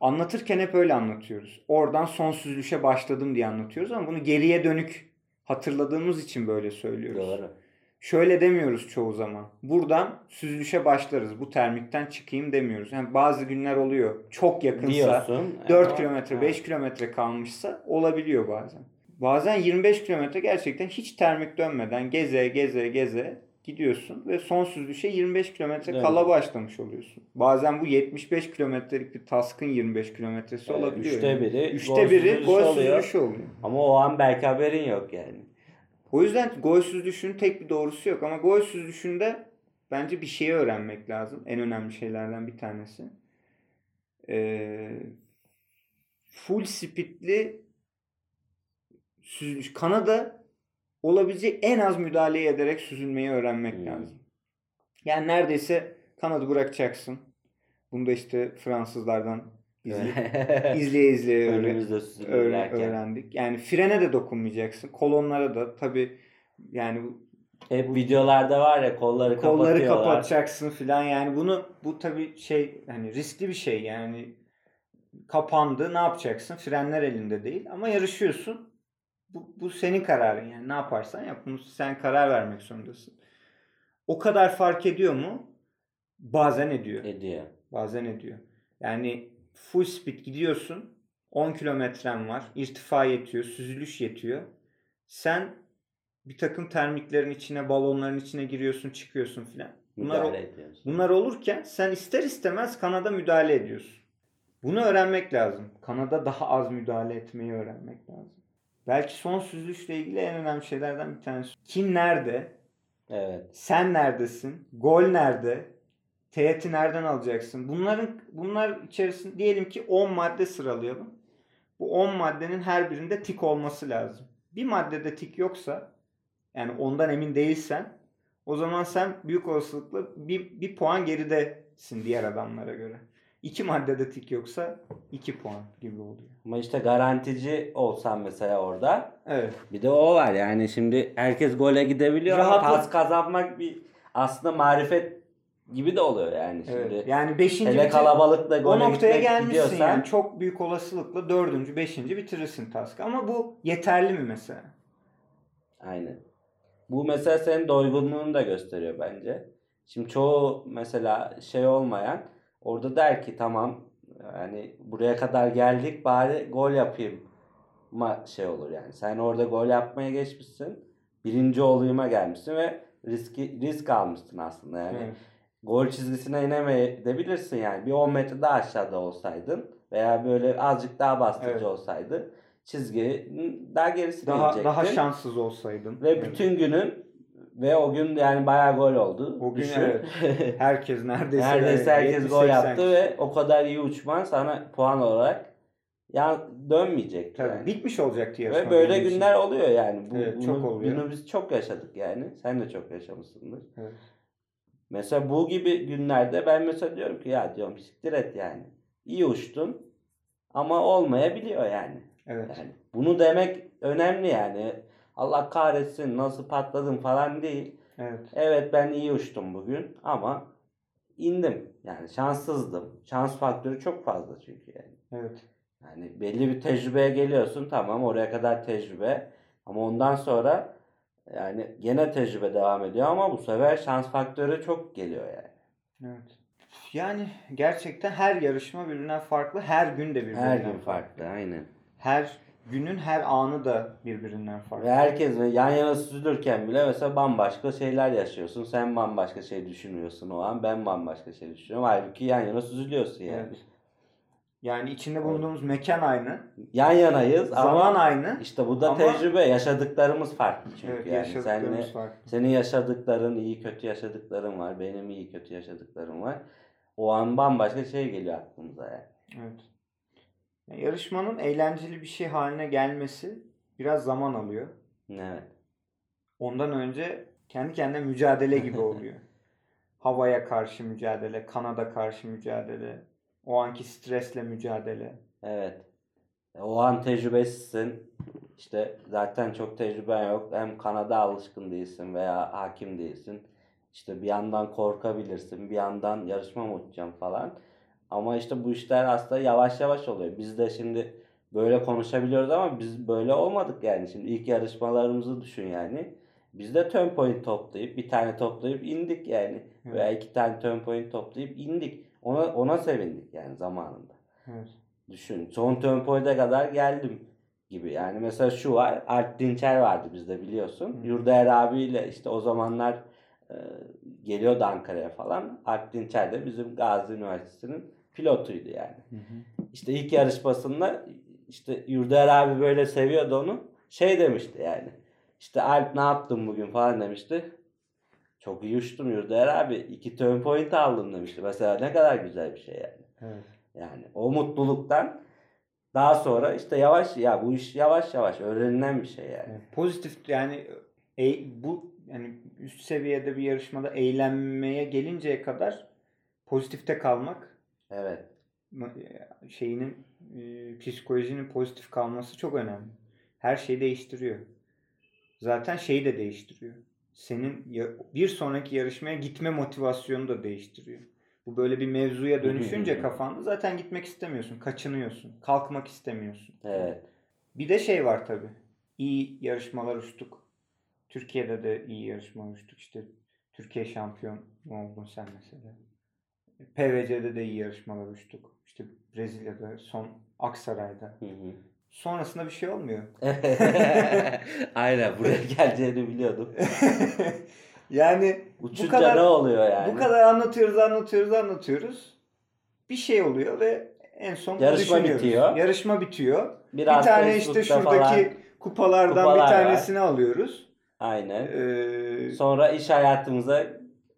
anlatırken hep öyle anlatıyoruz. Oradan son süzülüşe başladım diye anlatıyoruz ama bunu geriye dönük hatırladığımız için böyle söylüyoruz. Doğru. Şöyle demiyoruz çoğu zaman. Buradan süzülüşe başlarız. Bu termikten çıkayım demiyoruz. Yani bazı günler oluyor. Çok yakınsa Diyorsun. 4 ama- kilometre, Ha. 5 kilometre kalmışsa olabiliyor bazen. Bazen 25 kilometre gerçekten hiç termik dönmeden geze geze geze gidiyorsun ve son süzülüşe 25 kilometre Evet. kala başlamış oluyorsun. Bazen bu 75 kilometrelik bir taskın 25 kilometresi olabiliyor. üçte yani. biri Üçte gol biri süzülüşü gol oluyor. süzülüşü oluyor. Ama o an belki haberin yok yani. O yüzden golsüz düşün tek bir doğrusu yok ama golsüz düşünde bence bir şeyi öğrenmek lazım. En önemli şeylerden bir tanesi. Ee, full speedli süzülüş. Kanada olabilecek en az müdahaleyi ederek süzülmeyi öğrenmek Hmm. lazım. Yani neredeyse kanadı bırakacaksın. Bunu da işte Fransızlardan izle, izleye izleye Önümüzde öğren- öğrendik. Yani frene de dokunmayacaksın. Kolonlara da. Tabi yani Hep videolarda var ya kolları kolları kapatacaksın filan. Yani bunu bu tabi şey hani riskli bir şey yani. Kapandı ne yapacaksın? Frenler elinde değil ama yarışıyorsun. Bu, bu senin kararın yani. Ne yaparsan yap. Bunu sen karar vermek zorundasın. O kadar fark ediyor mu? Bazen ediyor. Ediyor. bazen ediyor. Yani full speed gidiyorsun 10 kilometren var irtifa yetiyor süzülüş yetiyor sen bir takım termiklerin içine balonların içine giriyorsun çıkıyorsun filan bunlar Müdahale ediyorsun. Bunlar olurken sen ister istemez kanada müdahale ediyorsun. Bunu öğrenmek lazım. Kanada daha az müdahale etmeyi öğrenmek lazım. Belki son süzülüşle ilgili en önemli şeylerden bir tanesi. Kim nerede? Evet. Sen neredesin? Gol nerede? Teğeti nereden alacaksın? Bunların bunlar içerisinde diyelim ki 10 madde sıralayalım. Bu 10 maddenin her birinde tik olması lazım. Bir maddede tik yoksa yani ondan emin değilsen o zaman sen büyük olasılıkla bir, bir puan geridesin diğer adamlara göre. İki maddede tik yoksa iki puan gibi oluyor. Ama işte garantici olsan mesela orada Evet. bir de o var yani şimdi herkes gole gidebiliyor ama Rahatlık- pas kazanmak bir aslında marifet gibi de oluyor yani şimdi. evet. Yani beşinci Hele bitir- kalabalıkla o gole noktaya gitmek gelmişsin gidiyorsan yani. Çok büyük olasılıkla dördüncü, beşinci bitirirsin task. Ama bu yeterli mi mesela? Aynen. Bu mesela senin doygunluğunu da gösteriyor bence. Şimdi çoğu mesela şey olmayan orada der ki tamam yani buraya kadar geldik bari gol yapayım ma şey olur yani. Sen orada gol yapmaya geçmişsin. Birinci olayıma gelmişsin ve riski risk almışsın aslında yani. Evet. Gol çizgisine inemeyebilirsin yani. Bir 10 metre daha aşağıda olsaydın veya böyle azıcık daha bastırıcı Evet. olsaydı çizgi daha gerisine Daha inecektin. daha şanssız olsaydın. Ve Evet. bütün günün ve o gün yani bayağı gol oldu. O gün Düşün. evet. herkes neredeyse Neredeyse herkes gol 70-80 yaptı ve o kadar iyi uçman sana puan olarak ya dönmeyecek Tabii, yani. bitmiş olacaktı yarışma. Ve böyle için. günler oluyor yani. Bu, Evet, bunu, çok oluyor. Bunu biz çok yaşadık yani. Sen de çok yaşamışsındır. Evet. Mesela bu gibi günlerde ben mesela diyorum ki ya diyorum siktir et yani. İyi uçtun ama olmayabiliyor yani. Evet. Yani bunu demek önemli yani. Allah kahretsin nasıl patladım falan değil. Evet. Evet ben iyi uçtum bugün ama indim. Yani şanssızdım. Şans faktörü çok fazla çünkü yani. Evet. Yani belli bir tecrübeye geliyorsun tamam oraya kadar tecrübe ama ondan sonra yani gene tecrübe devam ediyor ama bu sefer şans faktörü çok geliyor yani. Evet. Yani gerçekten her yarışma birbirinden farklı. Her gün de birbirinden Her gün farklı aynen. Her günün her anı da birbirinden farklı. Ve herkes yan yana süzülürken bile mesela bambaşka şeyler yaşıyorsun. Sen bambaşka şey düşünüyorsun o an. Ben bambaşka şey düşünüyorum. Halbuki yan yana süzülüyorsun yani. Evet. Yani içinde bulunduğumuz mekan aynı. Yan yanayız Zaman ama aynı. işte bu da Ama- tecrübe. Yaşadıklarımız farklı çünkü Evet, yani. Seninle, farklı. senin yaşadıkların, iyi kötü yaşadıkların var. Benim iyi kötü yaşadıklarım var. O an bambaşka şey geliyor aklımıza yani. Evet. Yani yarışmanın eğlenceli bir şey haline gelmesi biraz zaman alıyor. Evet. Ondan önce kendi kendine mücadele gibi oluyor. Havaya karşı mücadele, kanada karşı mücadele, o anki stresle mücadele. Evet. O an tecrübesizsin. İşte zaten çok tecrüben yok. Hem Kanada alışkın değilsin veya hakim değilsin. İşte bir yandan korkabilirsin, bir yandan yarışma mı uçacağım falan. Ama işte bu işler aslında yavaş yavaş oluyor. Biz de şimdi böyle konuşabiliyoruz ama biz böyle olmadık yani. Şimdi ilk yarışmalarımızı düşün yani. Biz de turn point toplayıp bir tane toplayıp indik yani. Evet. Veya iki tane turn point toplayıp indik. Ona ona sevindik yani zamanında. Evet. Düşün. Son tempoya kadar geldim gibi. Yani mesela şu var. Alp Dinçer vardı bizde biliyorsun. Hı. Yurdaer abiyle işte o zamanlar e, geliyordu Ankara'ya falan. Alp Dinçer de bizim Gazi Üniversitesi'nin pilotuydu yani. Hı hı. İşte ilk yarışmasında işte Yurdaer abi böyle seviyordu onu. Şey demişti yani. İşte Alp ne yaptın bugün falan demişti. Çok iyi uçtum Yurdaer abi. iki turn point aldım demişti. Mesela ne kadar güzel bir şey yani. Evet. Yani o mutluluktan daha sonra işte yavaş ya bu iş yavaş yavaş öğrenilen bir şey yani. Pozitif yani e, bu yani üst seviyede bir yarışmada eğlenmeye gelinceye kadar pozitifte kalmak Evet. şeyinin e, psikolojinin pozitif kalması çok önemli. Her şeyi değiştiriyor. Zaten şeyi de değiştiriyor. Senin bir sonraki yarışmaya gitme motivasyonu da değiştiriyor. Bu böyle bir mevzuya dönüşünce kafanda zaten gitmek istemiyorsun, kaçınıyorsun, kalkmak istemiyorsun. Evet. Bir de şey var tabii. İyi yarışmalar uçtuk. Türkiye'de de iyi yarışmalar uçtuk. İşte Türkiye şampiyon oldun sen mesela. PVC'de de iyi yarışmalar uçtuk. İşte Brezilya'da, son Aksaray'da. Hı hı. Sonrasında bir şey olmuyor. Aynen buraya geleceğini biliyordum. yani Uçunca kadar- ne oluyor yani? bu kadar anlatıyoruz, anlatıyoruz, anlatıyoruz. Bir şey oluyor ve en son Yarışma bitiyor. Yarışma bitiyor. Biraz bir tane işte şuradaki falan. kupalardan kupalar bir var. tanesini alıyoruz. Aynen. Ee, Sonra iş hayatımıza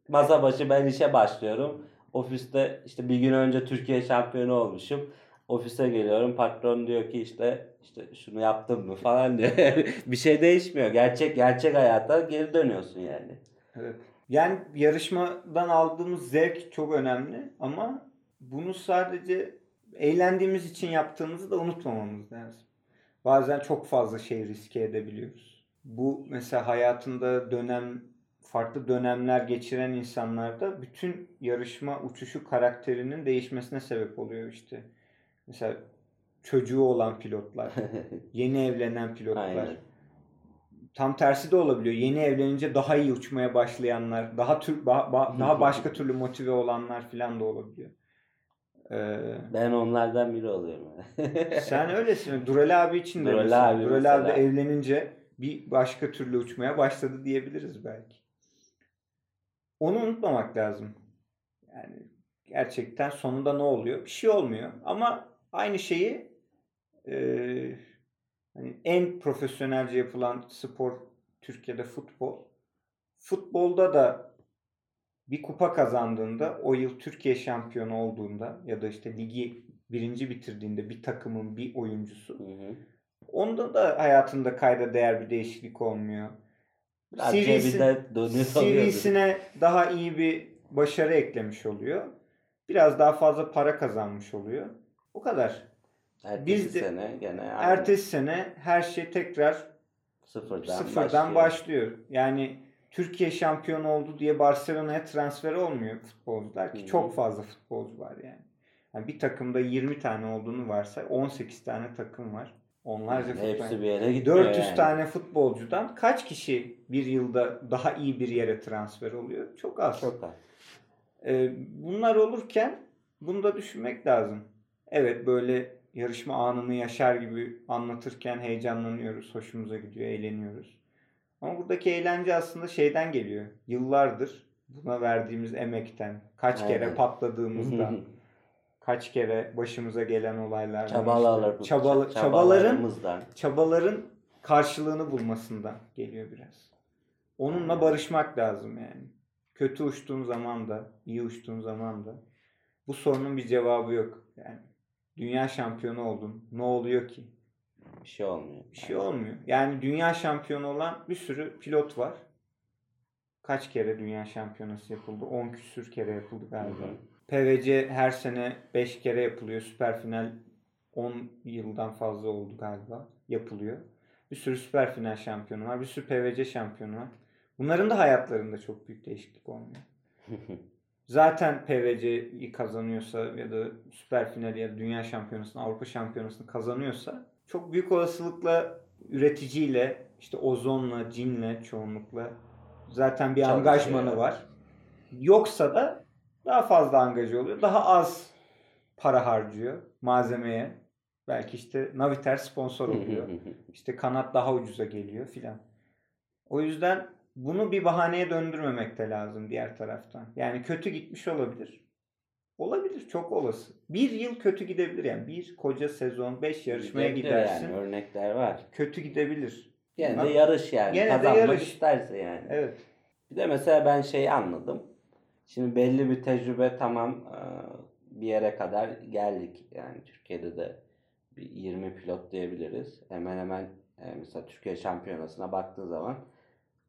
masa başı ben işe başlıyorum. Ofiste işte bir gün önce Türkiye şampiyonu olmuşum. Ofise geliyorum. Patron diyor ki işte işte şunu yaptın mı falan diyor. bir şey değişmiyor. Gerçek gerçek hayata geri dönüyorsun yani. Evet. Yani yarışmadan aldığımız zevk çok önemli ama bunu sadece eğlendiğimiz için yaptığımızı da unutmamamız lazım. Bazen çok fazla şey riske edebiliyoruz. Bu mesela hayatında dönem farklı dönemler geçiren insanlarda bütün yarışma uçuşu karakterinin değişmesine sebep oluyor işte. Mesela çocuğu olan pilotlar, yeni evlenen pilotlar. Aynen. Tam tersi de olabiliyor. Yeni evlenince daha iyi uçmaya başlayanlar, daha tür, ba- ba- daha başka türlü motive olanlar falan da olabiliyor. Ee, Ben onlardan biri oluyorum. sen öylesin. Dural abi için de öylesin. abi Dural abi evlenince bir başka türlü uçmaya başladı diyebiliriz belki. Onu unutmamak lazım. Yani gerçekten sonunda ne oluyor? Bir şey olmuyor. Ama aynı şeyi eee, hani en profesyonelce yapılan spor Türkiye'de futbol. Futbolda da bir kupa kazandığında, o yıl Türkiye şampiyonu olduğunda ya da işte ligi birinci bitirdiğinde bir takımın bir oyuncusu Hı hı. Onda da hayatında kayda değer bir değişiklik olmuyor. CV'sine daha iyi bir başarı eklemiş oluyor. Biraz daha fazla para kazanmış oluyor. O kadar. Ertesi biz de- sene gene aynı. Ertesi sene her şey tekrar sıfırdan, sıfırdan başlıyor. başlıyor. Yani Türkiye şampiyon oldu diye Barcelona'ya transfer olmuyor futbolcular ki Hı hı. çok fazla futbolcu var yani. yani. Bir takımda 20 tane olduğunu varsa 18 tane takım var. Onlarca Yani futbol. hepsi bir yere gitmiyor 400 yani. tane futbolcudan kaç kişi bir yılda daha iyi bir yere transfer oluyor? Çok az. Çok az. Ee, bunlar olurken bunu da düşünmek lazım. Evet böyle yarışma anını yaşar gibi anlatırken heyecanlanıyoruz, hoşumuza gidiyor, eğleniyoruz. Ama buradaki eğlence aslında şeyden geliyor. Yıllardır buna verdiğimiz emekten, kaç kere Aynen. patladığımızdan, kaç kere başımıza gelen olaylardan, Çabalar, işte çabalı- çabaların çabaların karşılığını bulmasından geliyor biraz. Onunla barışmak lazım yani. Kötü uçtuğun zaman da, iyi uçtuğun zaman da bu sorunun bir cevabı yok. Yani dünya şampiyonu oldun. Ne oluyor ki? Bir şey olmuyor. Bir şey olmuyor. Yani dünya şampiyonu olan bir sürü pilot var. Kaç kere dünya şampiyonası yapıldı? 10 küsür kere yapıldı galiba. Hı hı. PVC her sene 5 kere yapılıyor. Süper final 10 yıldan fazla oldu galiba. Yapılıyor. Bir sürü süper final şampiyonu var. Bir sürü PVC şampiyonu var. Bunların da hayatlarında çok büyük değişiklik olmuyor. Zaten PVC'yi kazanıyorsa ya da süper finali ya da dünya şampiyonasını, Avrupa şampiyonasını kazanıyorsa çok büyük olasılıkla üreticiyle, işte ozonla, cinle çoğunlukla zaten bir Çalışıyor. angajmanı var. Yoksa da daha fazla angajı oluyor. Daha az para harcıyor malzemeye. Belki işte Naviter sponsor oluyor. İşte kanat daha ucuza geliyor filan. O yüzden bunu bir bahaneye döndürmemek de lazım diğer taraftan. Yani kötü gitmiş olabilir. Olabilir çok olası. Bir yıl kötü gidebilir yani. Bir koca sezon, beş yarışmaya Gidebilir gidersin. Yani, örnekler var. Kötü gidebilir. Gene Bunlar- de yarış yani. Gene de Kazanmak yarış. isterse yani. Evet. Bir de mesela ben şeyi anladım. Şimdi belli bir tecrübe tamam e, bir yere kadar geldik. Yani Türkiye'de de bir 20 pilot diyebiliriz. Hemen hemen e, mesela Türkiye şampiyonasına baktığın zaman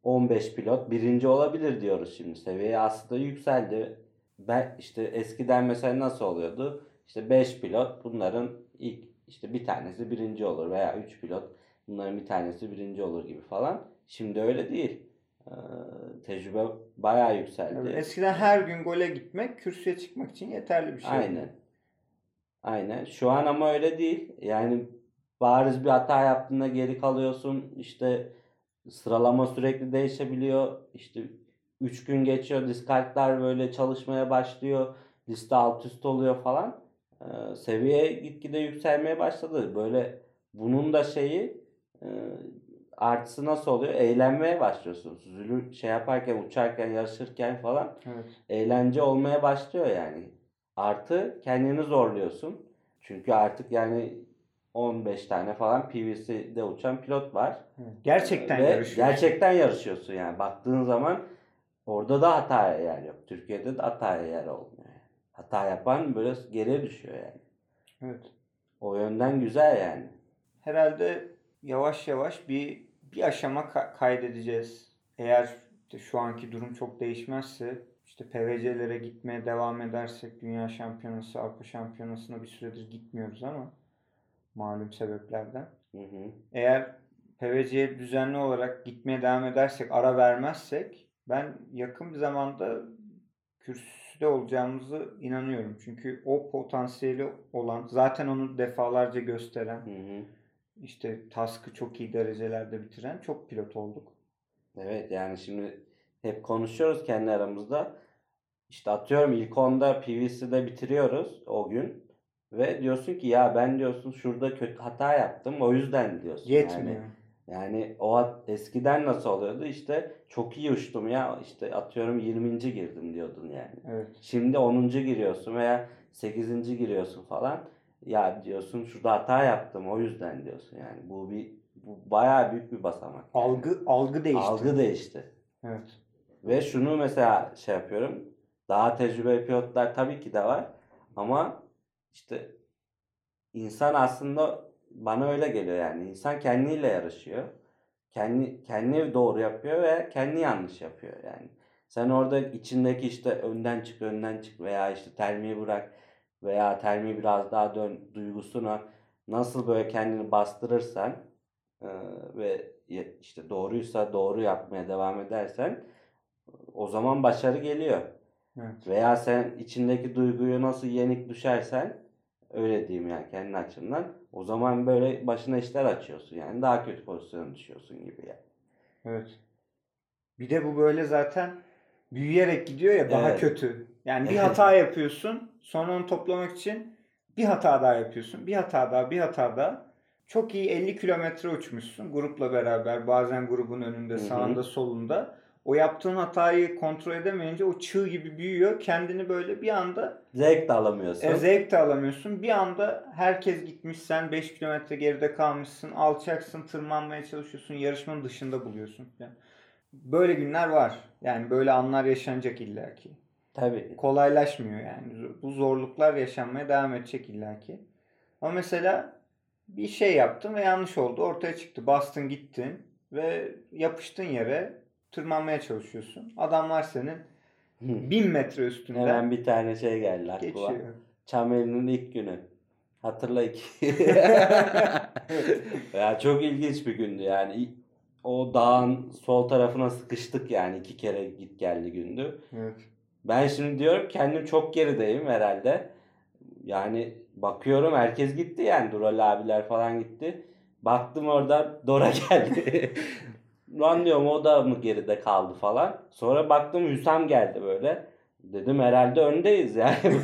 15 pilot birinci olabilir diyoruz şimdi. Seviye aslında yükseldi. Ben işte eskiden mesela nasıl oluyordu? İşte 5 pilot bunların ilk işte bir tanesi birinci olur veya 3 pilot bunların bir tanesi birinci olur gibi falan. Şimdi öyle değil. Ee, tecrübe bayağı yükseldi. Evet, Eskiden her gün gole gitmek kürsüye çıkmak için yeterli bir şey. Aynen. Aynen. Şu an ama öyle değil. Yani bariz bir hata yaptığında geri kalıyorsun. İşte sıralama sürekli değişebiliyor. İşte 3 gün geçiyor. Diskartlar böyle çalışmaya başlıyor. Liste alt üst oluyor falan. Ee, seviye gitgide yükselmeye başladı. Böyle bunun da şeyi e, artısı nasıl oluyor? Eğlenmeye başlıyorsun. Süzülür şey yaparken, uçarken, yarışırken falan Evet. eğlence olmaya başlıyor yani. Artı kendini zorluyorsun. Çünkü artık yani 15 tane falan PVC'de uçan pilot var. Gerçekten Ve yarışıyorsun. gerçekten yarışıyorsun yani. Baktığın zaman orada da hataya yer yok. Türkiye'de de hataya yer olmuyor. Hata yapan böyle geriye düşüyor yani. Evet. O yönden güzel yani. Herhalde yavaş yavaş bir bir aşama ka- kaydedeceğiz. Eğer işte şu anki durum çok değişmezse işte PVC'lere gitmeye devam edersek Dünya Şampiyonası, Avrupa Şampiyonası'na bir süredir gitmiyoruz ama malum sebeplerden. Hı hı. Eğer PVC'ye düzenli olarak gitmeye devam edersek, ara vermezsek ben yakın bir zamanda kürsüde olacağımızı inanıyorum. Çünkü o potansiyeli olan, zaten onu defalarca gösteren, Hı hı. işte task'ı çok iyi derecelerde bitiren çok pilot olduk. Evet yani şimdi hep konuşuyoruz kendi aramızda. İşte atıyorum ilk onda PVC'de bitiriyoruz o gün. Ve diyorsun ki ya ben diyorsun şurada kötü hata yaptım o yüzden diyorsun. Yetmiyor. Yani, yani o eskiden nasıl oluyordu işte çok iyi uçtum ya işte atıyorum 20. girdim diyordun yani. Evet. Şimdi 10. giriyorsun veya 8. giriyorsun falan. Ya diyorsun şurada hata yaptım o yüzden diyorsun yani. Bu bir bu bayağı büyük bir basamak. yani. Algı algı değişti. Algı değişti. Evet. Ve şunu mesela şey yapıyorum. Daha tecrübeli pilotlar tabii ki de var. Ama işte insan aslında bana öyle geliyor yani. İnsan kendiyle yarışıyor. Kendi kendini doğru yapıyor ve kendi yanlış yapıyor yani. Sen orada içindeki işte önden çık önden çık veya işte termiği bırak veya termiği biraz daha dön duygusuna nasıl böyle kendini bastırırsan e, ve işte doğruysa doğru yapmaya devam edersen o zaman başarı geliyor. Evet. Veya sen içindeki duyguyu nasıl yenik düşersen öyle diyeyim yani kendi açımdan. O zaman böyle başına işler açıyorsun yani daha kötü pozisyona düşüyorsun gibi yani. Evet. Bir de bu böyle zaten büyüyerek gidiyor ya daha Evet. kötü. Yani bir hata yapıyorsun, sonra onu toplamak için bir hata daha yapıyorsun. Bir hata daha, bir hata daha. Çok iyi 50 kilometre uçmuşsun grupla beraber. Bazen grubun önünde, hı. sağında, solunda. O yaptığın hatayı kontrol edemeyince o çığ gibi büyüyor. Kendini böyle bir anda Zevk de alamıyorsun. e, zevk de alamıyorsun. Bir anda herkes gitmiş, sen 5 kilometre geride kalmışsın. Alçaksın, tırmanmaya çalışıyorsun. Yarışmanın dışında buluyorsun. falan. Böyle günler var. Yani böyle anlar yaşanacak illaki. Tabii. Kolaylaşmıyor yani. Bu zorluklar yaşanmaya devam edecek illaki. Ama mesela bir şey yaptın ve yanlış oldu. Ortaya çıktı. Bastın gittin ve yapıştın yere tırmanmaya çalışıyorsun. Adamlar senin bin metre üstünde Hemen bir tane şey geldi aklıma. geçiyor. Çameli'nin ilk günü. Hatırla iki. ya çok ilginç bir gündü yani. O dağın sol tarafına sıkıştık yani iki kere git geldi gündü. Evet. Ben şimdi diyorum kendim çok gerideyim herhalde. Yani bakıyorum herkes gitti yani Dural abiler falan gitti. Baktım orada Dora geldi. Lan diyorum o da mı geride kaldı falan. Sonra baktım Hüsam geldi böyle. Dedim herhalde öndeyiz yani.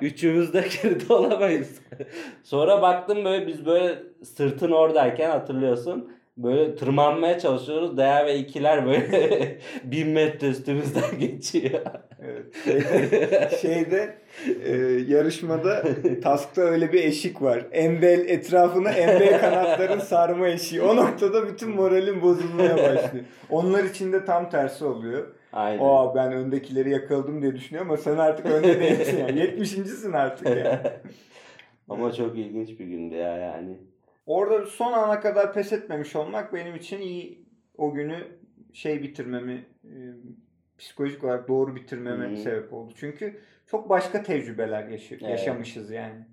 Üçümüz de geride olamayız. Sonra baktım böyle biz böyle sırtın oradayken hatırlıyorsun. Böyle tırmanmaya çalışıyoruz. Değer ve ikiler böyle bin metre üstümüzden geçiyor. Evet. Şeyde, şeyde e, yarışmada Task'ta öyle bir eşik var. Embel etrafına embel kanatların sarma eşiği. O noktada bütün moralin bozulmaya başlıyor. Onlar için de tam tersi oluyor. Aynen. Aa ben öndekileri yakaladım diye düşünüyor ama sen artık önde değilsin yani. 70.sin artık yani. Ama çok ilginç bir gündü ya yani. Orada son ana kadar pes etmemiş olmak benim için iyi o günü şey bitirmemi e, psikolojik olarak doğru bitirmeme hı. sebep oldu. Çünkü çok başka tecrübeler yaşa- Evet. yaşamışız yani.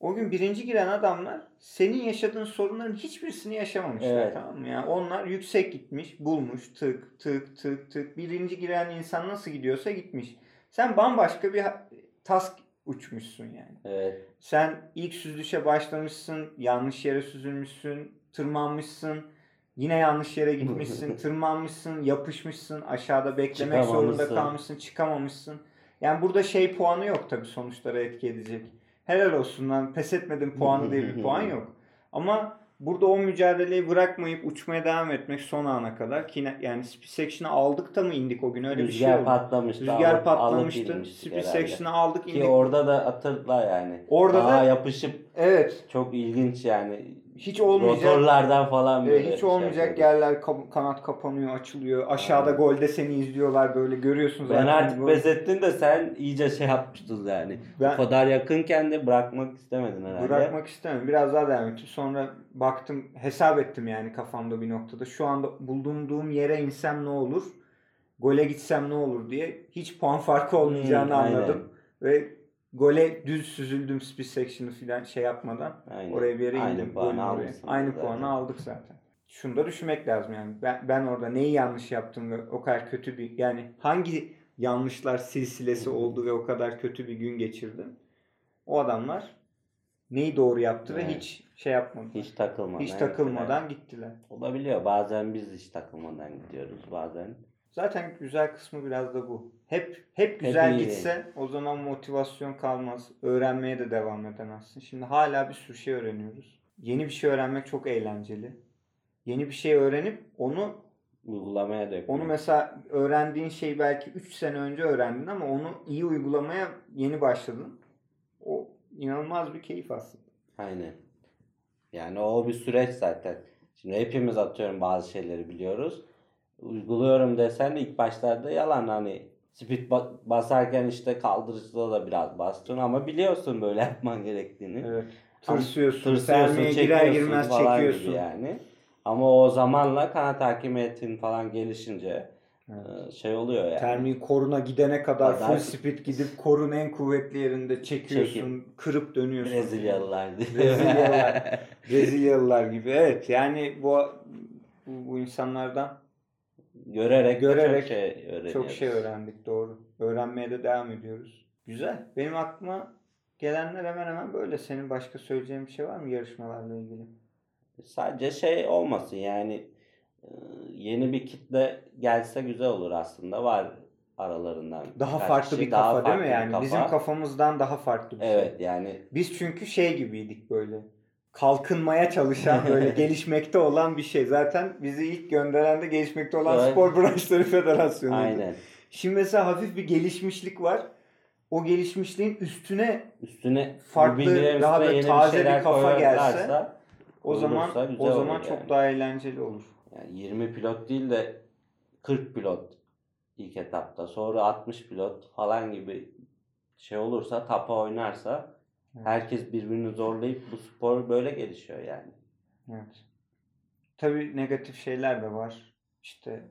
O gün birinci giren adamlar senin yaşadığın sorunların hiçbirisini yaşamamışlar Evet. tamam mı? Yani onlar yüksek gitmiş, bulmuş, tık tık tık tık. Birinci giren insan nasıl gidiyorsa gitmiş. Sen bambaşka bir task uçmuşsun yani. Evet. Sen ilk süzülüşe başlamışsın, yanlış yere süzülmüşsün, tırmanmışsın, yine yanlış yere gitmişsin, tırmanmışsın, yapışmışsın, aşağıda beklemek zorunda kalmışsın, çıkamamışsın. Yani burada şey puanı yok tabii sonuçlara etki edecek. Helal olsun lan pes etmedim puanı diye bir puan yok. Ama burada o mücadeleyi bırakmayıp uçmaya devam etmek son ana kadar ki yani section'ı aldık da mı indik o gün öyle bir Rüzgar şey oldu. patlamıştı. Rüzgar alıp- patlamıştı. section'ı aldık Ki indik. orada da hatırla yani. Orada Daha da- yapışıp Evet. çok ilginç yani. Hiç olmayacak. Rotorlardan falan böyle. hiç şey olmayacak yapıyorduk. yerler kanat kapanıyor, açılıyor. Aşağıda Aynen. golde seni izliyorlar böyle görüyorsun Ben artık pes ettin de sen iyice şey yapmıştın yani. Ben- O kadar yakınken de bırakmak istemedin herhalde. Bırakmak istemem. Biraz daha devam ettim. Sonra baktım, hesap ettim yani kafamda bir noktada. Şu anda bulunduğum yere insem ne olur? Gole gitsem ne olur diye hiç puan farkı olmayacağını Hmm, aynen. anladım. Ve gole düz süzüldüm speed section'ı falan şey yapmadan. Aynen. Oraya bir yere Aynı indim. puanı oraya. Aynı zaten. puanı aldık zaten. Şunu da düşünmek lazım yani. Ben, ben orada neyi yanlış yaptım ve o kadar kötü bir yani hangi yanlışlar silsilesi oldu ve o kadar kötü bir gün geçirdim. O adamlar neyi doğru yaptı ve Evet. hiç şey yapmadı. Hiç takılmadan. Hiç takılmadan gittiler. Olabiliyor. Bazen biz hiç takılmadan gidiyoruz. Bazen. Zaten güzel kısmı biraz da bu. Hep hep güzel iyi. gitse o zaman motivasyon kalmaz. Öğrenmeye de devam edemezsin. Şimdi hala bir sürü şey öğreniyoruz. Yeni bir şey öğrenmek çok eğlenceli. Yeni bir şey öğrenip onu Uygulamaya dökmek. onu mesela öğrendiğin şeyi belki 3 sene önce öğrendin ama onu iyi uygulamaya yeni başladın. O inanılmaz bir keyif aslında. Aynen. Yani o bir süreç zaten. Şimdi hepimiz atıyorum bazı şeyleri biliyoruz. Uyguluyorum desen de ilk başlarda yalan hani speed ba- basarken işte kaldırıcıda da biraz bastın ama biliyorsun böyle yapman gerektiğini. Evet. Tırsıyorsun, tırsıyorsun, girer girmez falan gibi çekiyorsun. yani. Ama o zamanla kanat hakimiyetin falan gelişince Evet. e, şey oluyor yani. Termiği koruna gidene kadar Kadar- full speed gidip korun en kuvvetli yerinde çekiyorsun, kırıp dönüyorsun. Brezilyalılar. Brezilyalılar. Brezilyalılar gibi. Evet yani bu bu, bu insanlardan Görerek, Görerek çok şey öğreniyoruz. çok şey öğrendik doğru. Öğrenmeye de devam ediyoruz. Güzel. Benim aklıma gelenler hemen hemen böyle. Senin başka söyleyeceğin bir şey var mı yarışmalarla ilgili? Sadece şey olmasın yani e, yeni bir kitle gelse güzel olur aslında. Var aralarından. Daha farklı kişi, bir daha kafa değil farklı mi bir yani? kafa. Bizim kafamızdan daha farklı bir şey. Evet yani Biz çünkü şey gibiydik böyle. Kalkınmaya çalışan böyle gelişmekte olan bir şey. Zaten bizi ilk gönderen de gelişmekte olan Evet. Spor Branşları Federasyonu. aynen. Şimdi mesela hafif bir gelişmişlik var. O gelişmişliğin üstüne Üstüne Farklı, daha böyle taze bir şeyler kafa gelse, o zaman o zaman olur çok yani. daha eğlenceli olur. yani 20 pilot değil de 40 pilot ilk etapta. Sonra 60 pilot falan gibi şey olursa tapa oynarsa. Herkes birbirini zorlayıp bu spor böyle gelişiyor yani. Evet. Tabii negatif şeyler de var. İşte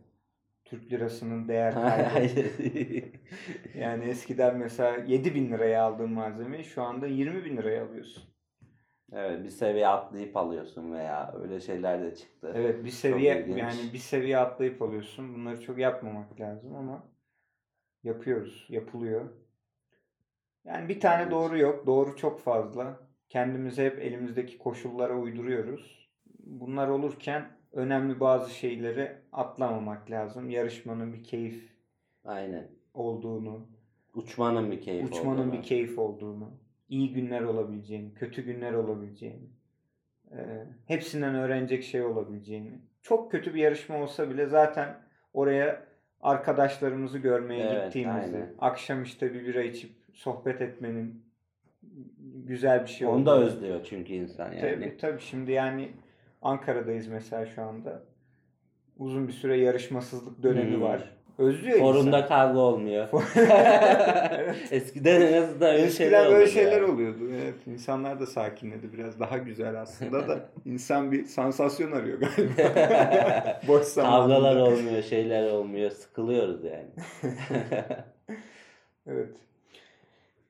Türk lirasının değer kaybı. yani eskiden mesela 7 bin liraya aldığın malzemeyi şu anda 20 bin liraya alıyorsun. Evet bir seviye atlayıp alıyorsun veya öyle şeyler de çıktı. Evet bir seviye yani bir seviye atlayıp alıyorsun. Bunları çok yapmamak lazım ama yapıyoruz, yapılıyor. Yani bir tane Evet. doğru yok. Doğru çok fazla. Kendimizi hep elimizdeki koşullara uyduruyoruz. Bunlar olurken önemli bazı şeyleri atlamamak lazım. Yarışmanın bir keyif Aynen. olduğunu, Uçmanın bir keyfi uçmanın olduğunu. bir keyif olduğunu, iyi günler olabileceğini, kötü günler olabileceğini. e, hepsinden öğrenecek şey olabileceğini. Çok kötü bir yarışma olsa bile zaten oraya arkadaşlarımızı görmeye Evet, gittiğimizde aynen. akşam işte bir bira içip sohbet etmenin güzel bir şey Onu da olduğunu- özlüyor çünkü insan yani. Tabii tabii şimdi yani Ankara'dayız mesela şu anda. Uzun bir süre yarışmasızlık dönemi Hmm. var. Özlüyor Forumda insan. kavga olmuyor. Eskiden en azından öyle Eskiden şeyler böyle oluyordu şeyler yani. oluyordu. Evet, insanlar da sakinledi biraz. Daha güzel aslında da insan bir sansasyon arıyor galiba. Boş zamanında. Kavgalar olmuyor, şeyler olmuyor. Sıkılıyoruz yani. Evet.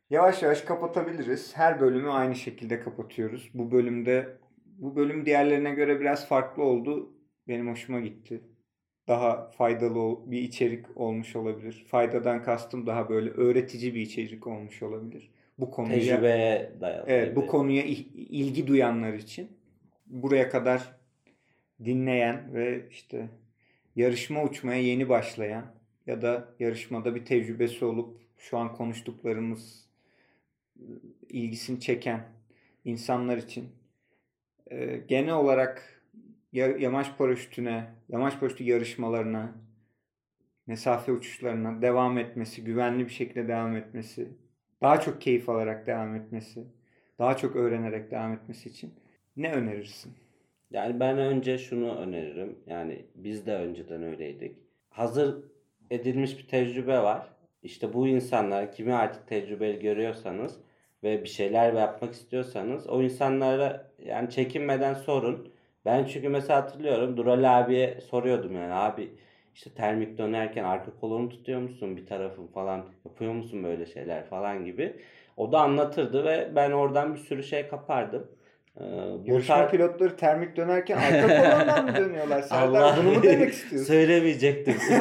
Yavaş yavaş kapatabiliriz. Her bölümü aynı şekilde kapatıyoruz. Bu bölümde bu bölüm diğerlerine göre biraz farklı oldu. Benim hoşuma gitti. Daha faydalı bir içerik olmuş olabilir. Faydadan kastım daha böyle öğretici bir içerik olmuş olabilir. Bu konuya Tecrübeye dayalı. Evet, bu konuya ilgi duyanlar için buraya kadar dinleyen ve işte yarışma uçmaya yeni başlayan ya da yarışmada bir tecrübesi olup şu an konuştuklarımız ilgisini çeken insanlar için e, genel olarak ya- yamaç paraşütüne, yamaç paraşütü yarışmalarına, mesafe uçuşlarına devam etmesi, güvenli bir şekilde devam etmesi, daha çok keyif alarak devam etmesi, daha çok öğrenerek devam etmesi için ne önerirsin? Yani ben önce şunu öneririm. Yani biz de önceden öyleydik. Hazır edilmiş bir tecrübe var. İşte bu insanlar kimi artık tecrübeli görüyorsanız ve bir şeyler yapmak istiyorsanız o insanlara yani çekinmeden sorun. Ben çünkü mesela hatırlıyorum Dural abiye soruyordum yani abi işte termik dönerken arka kolunu tutuyor musun bir tarafın falan yapıyor musun böyle şeyler falan gibi. O da anlatırdı ve ben oradan bir sürü şey kapardım. Ee, Yarışma tar- pilotları termik dönerken arka kolondan mı dönüyorlar? Serdar Allah bunu mu demek istiyorsun? Söylemeyecektim.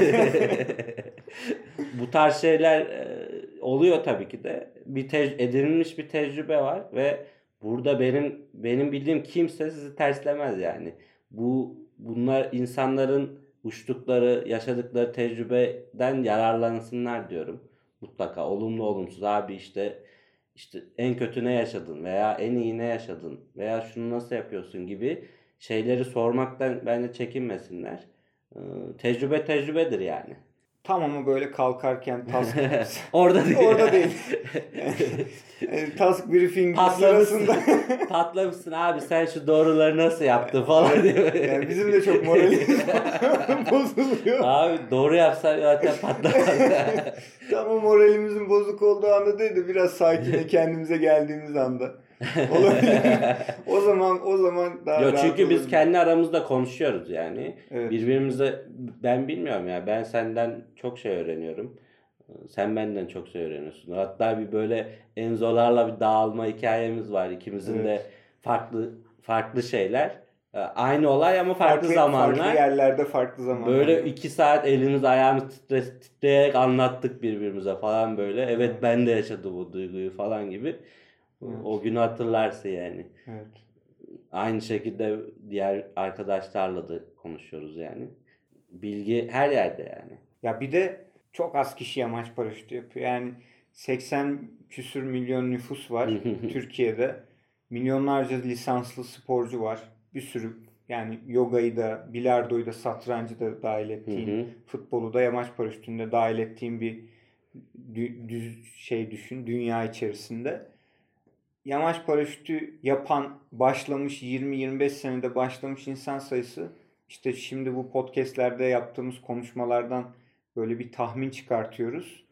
Bu tarz şeyler e, oluyor tabii ki de. Bir tec- edinilmiş bir tecrübe var ve burada benim benim bildiğim kimse sizi terslemez yani. Bu bunlar insanların uçtukları, yaşadıkları tecrübeden yararlansınlar diyorum. Mutlaka olumlu olumsuz abi işte işte en kötü ne yaşadın veya en iyi ne yaşadın veya şunu nasıl yapıyorsun gibi şeyleri sormaktan bence çekinmesinler. Ee, tecrübe tecrübedir yani. Tam ama böyle kalkarken task Orada değil. Orada değil. Yani task briefing Patlamışsın. sırasında Patlamışsın abi sen şu doğruları nasıl yaptın falan diye. yani bizim de çok moralimiz bozuluyor. Abi doğru yapsan zaten patlamaz. Tam o moralimizin bozuk olduğu anda değil de biraz sakine kendimize geldiğimiz anda. O zaman o zaman daha Yo, rahat çünkü biz kendi aramızda konuşuyoruz yani. Evet. Birbirimize ben bilmiyorum ya ben senden çok şey öğreniyorum. Sen benden çok şey öğreniyorsun. Hatta bir böyle Enzolarla bir dağılma hikayemiz var. İkimizin de Evet. farklı farklı şeyler. Ee, Aynı olay ama farklı, zamanlar. Farklı yerlerde farklı zamanlar. Böyle iki saat elimiz ayağımız titre, titreyerek anlattık birbirimize falan böyle. Evet ben de yaşadım bu duyguyu falan gibi. Evet. O günü hatırlarsın yani. Evet. Aynı şekilde diğer arkadaşlarla da konuşuyoruz yani. Bilgi her yerde yani. Ya bir de çok az kişi yamaç paraşütü yapıyor. Yani 80 küsür milyon nüfus var Türkiye'de. Milyonlarca lisanslı sporcu var. Bir sürü yani yogayı da, bilardoyu da, satrancı da dahil ettiğin, Hı hı. futbolu da yamaç paraşütünde dahil ettiğin bir dü- düz şey düşün dünya içerisinde. Yamaç paraşütü yapan, başlamış 20-25 senede başlamış insan sayısı işte şimdi bu podcastlerde yaptığımız konuşmalardan böyle bir tahmin çıkartıyoruz.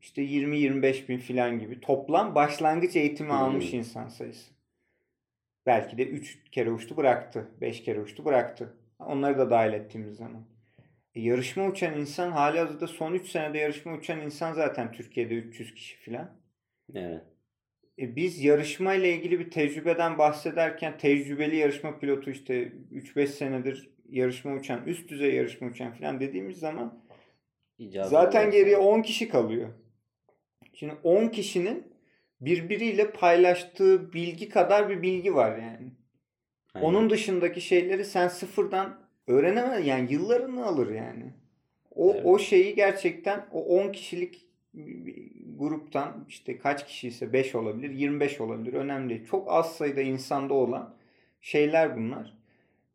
İşte 20-25 bin filan gibi toplam başlangıç eğitimi Hmm. almış insan sayısı. Belki de 3 kere uçtu bıraktı. 5 kere uçtu bıraktı. Onları da dahil ettiğimiz zaman. E, yarışma uçan insan hali hazırda son 3 senede yarışma uçan insan zaten Türkiye'de 300 kişi filan. Evet. E, biz yarışma ile ilgili bir tecrübeden bahsederken tecrübeli yarışma pilotu işte 3-5 senedir yarışma uçan, üst düzey yarışma uçan filan dediğimiz zaman İcazet zaten geriye 10 kişi kalıyor. Şimdi 10 kişinin birbiriyle paylaştığı bilgi kadar bir bilgi var yani. Aynen. Onun dışındaki şeyleri sen sıfırdan öğrenemez yani yıllarını alır yani. O Evet. o şeyi gerçekten o 10 kişilik gruptan işte kaç kişi ise 5 olabilir, 25 olabilir önemli değil. Çok az sayıda insanda olan şeyler bunlar.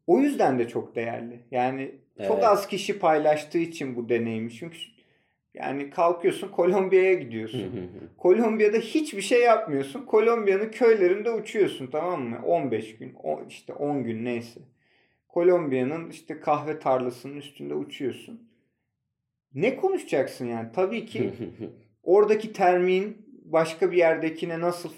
O yüzden de çok değerli. Yani çok Evet. az kişi paylaştığı için bu deneyimi. Çünkü yani kalkıyorsun Kolombiya'ya gidiyorsun. Kolombiya'da hiçbir şey yapmıyorsun. Kolombiya'nın köylerinde uçuyorsun tamam mı? 15 gün, işte 10 gün neyse. Kolombiya'nın işte kahve tarlasının üstünde uçuyorsun. Ne konuşacaksın yani? Tabii ki oradaki termin başka bir yerdekine nasıl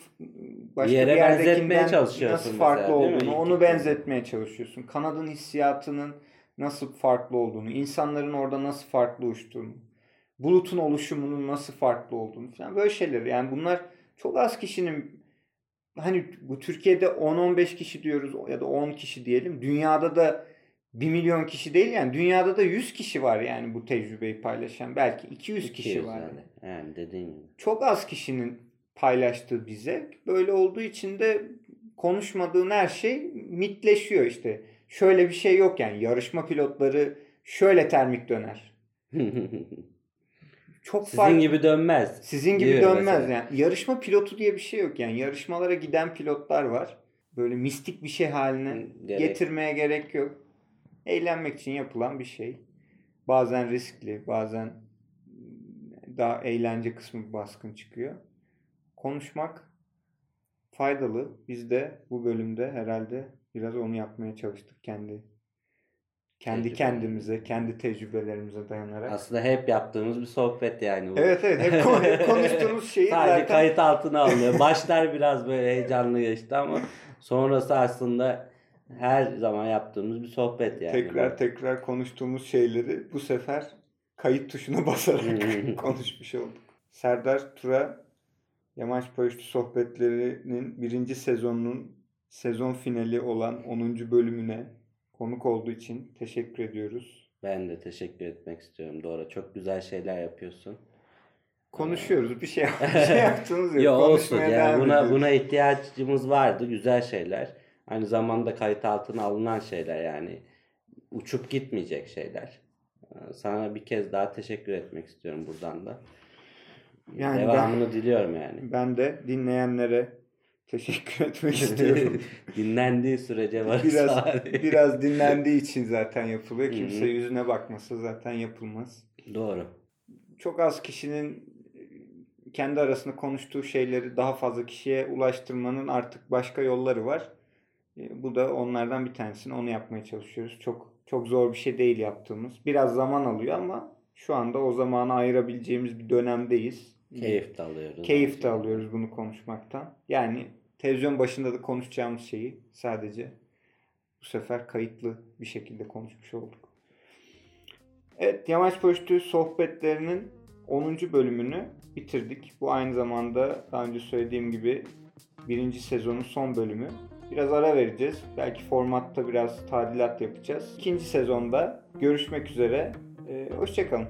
başka Bir yere benzetmeye yerdekinden çalışıyorsun nasıl mesela, farklı mi? olduğunu onu benzetmeye çalışıyorsun. Kanadın hissiyatının nasıl farklı olduğunu, insanların orada nasıl farklı uçtuğunu, bulutun oluşumunun nasıl farklı olduğunu falan böyle şeyler. Yani bunlar çok az kişinin hani bu Türkiye'de 10-15 kişi diyoruz ya da 10 kişi diyelim. Dünyada da 1 milyon kişi değil yani dünyada da 100 kişi var yani bu tecrübeyi paylaşan. Belki 200 kişi 200 var. yani. Yani dediğin gibi. Çok az kişinin paylaştığı bir zevk. Böyle olduğu için de konuşmadığın her şey mitleşiyor işte. Şöyle bir şey yok yani yarışma pilotları şöyle termik döner. Çok Sizin farklı. gibi dönmez. Sizin gibi dönmez mesela. yani. Yarışma pilotu diye bir şey yok yani. Yarışmalara giden pilotlar var. Böyle mistik bir şey haline Gerek- getirmeye gerek yok. Eğlenmek için yapılan bir şey. Bazen riskli, bazen daha eğlence kısmı baskın çıkıyor. Konuşmak faydalı. Biz de bu bölümde herhalde biraz onu yapmaya çalıştık kendi kendi Tecrübe. kendimize, kendi tecrübelerimize dayanarak. Aslında hep yaptığımız bir sohbet yani bu. Evet evet hep konuştuğumuz şeyi Sadece zaten kayıt altına alınıyor. Başlar biraz böyle heyecanlı geçti ama sonrası aslında her zaman yaptığımız bir sohbet yani. tekrar tekrar konuştuğumuz şeyleri bu sefer kayıt tuşuna basarak konuşmuş olduk. Serdar Tura Yamaç Paraşütü Sohbetleri'nin birinci sezonunun sezon finali olan 10. bölümüne konuk olduğu için teşekkür ediyoruz. Ben de teşekkür etmek istiyorum. Doğru. Çok güzel şeyler yapıyorsun. Konuşuyoruz. Bir şey, bir şey yaptığımız yok. Yo olsun yani buna ediyoruz. buna ihtiyacımız vardı. Güzel şeyler. Aynı zamanda kayıt altına alınan şeyler yani. Uçup gitmeyecek şeyler. Ee, Sana bir kez daha teşekkür etmek istiyorum buradan da. Yani Devamını diliyorum yani. Ben de dinleyenlere teşekkür etmek istiyorum. Dinlendiği sürece varsa biraz biraz dinlendiği için zaten yapılıyor. Kimse yüzüne bakmasa zaten yapılmaz. Doğru. Çok az kişinin kendi arasında konuştuğu şeyleri daha fazla kişiye ulaştırmanın artık başka yolları var. E, Bu da onlardan bir tanesini onu yapmaya çalışıyoruz. Çok çok zor bir şey değil yaptığımız. Biraz zaman alıyor ama şu anda o zamanı ayırabileceğimiz bir dönemdeyiz. Keyif de alıyoruz. Keyif de alıyoruz bunu konuşmaktan. Yani televizyon başında da konuşacağımız şeyi sadece bu sefer kayıtlı bir şekilde konuşmuş olduk. Evet, Yamaç Paraşütü sohbetlerinin 10. bölümünü bitirdik. Bu aynı zamanda daha önce söylediğim gibi birinci sezonun son bölümü. Biraz ara vereceğiz. Belki formatta biraz tadilat yapacağız. İkinci sezonda görüşmek üzere. Ee, hoşçakalın.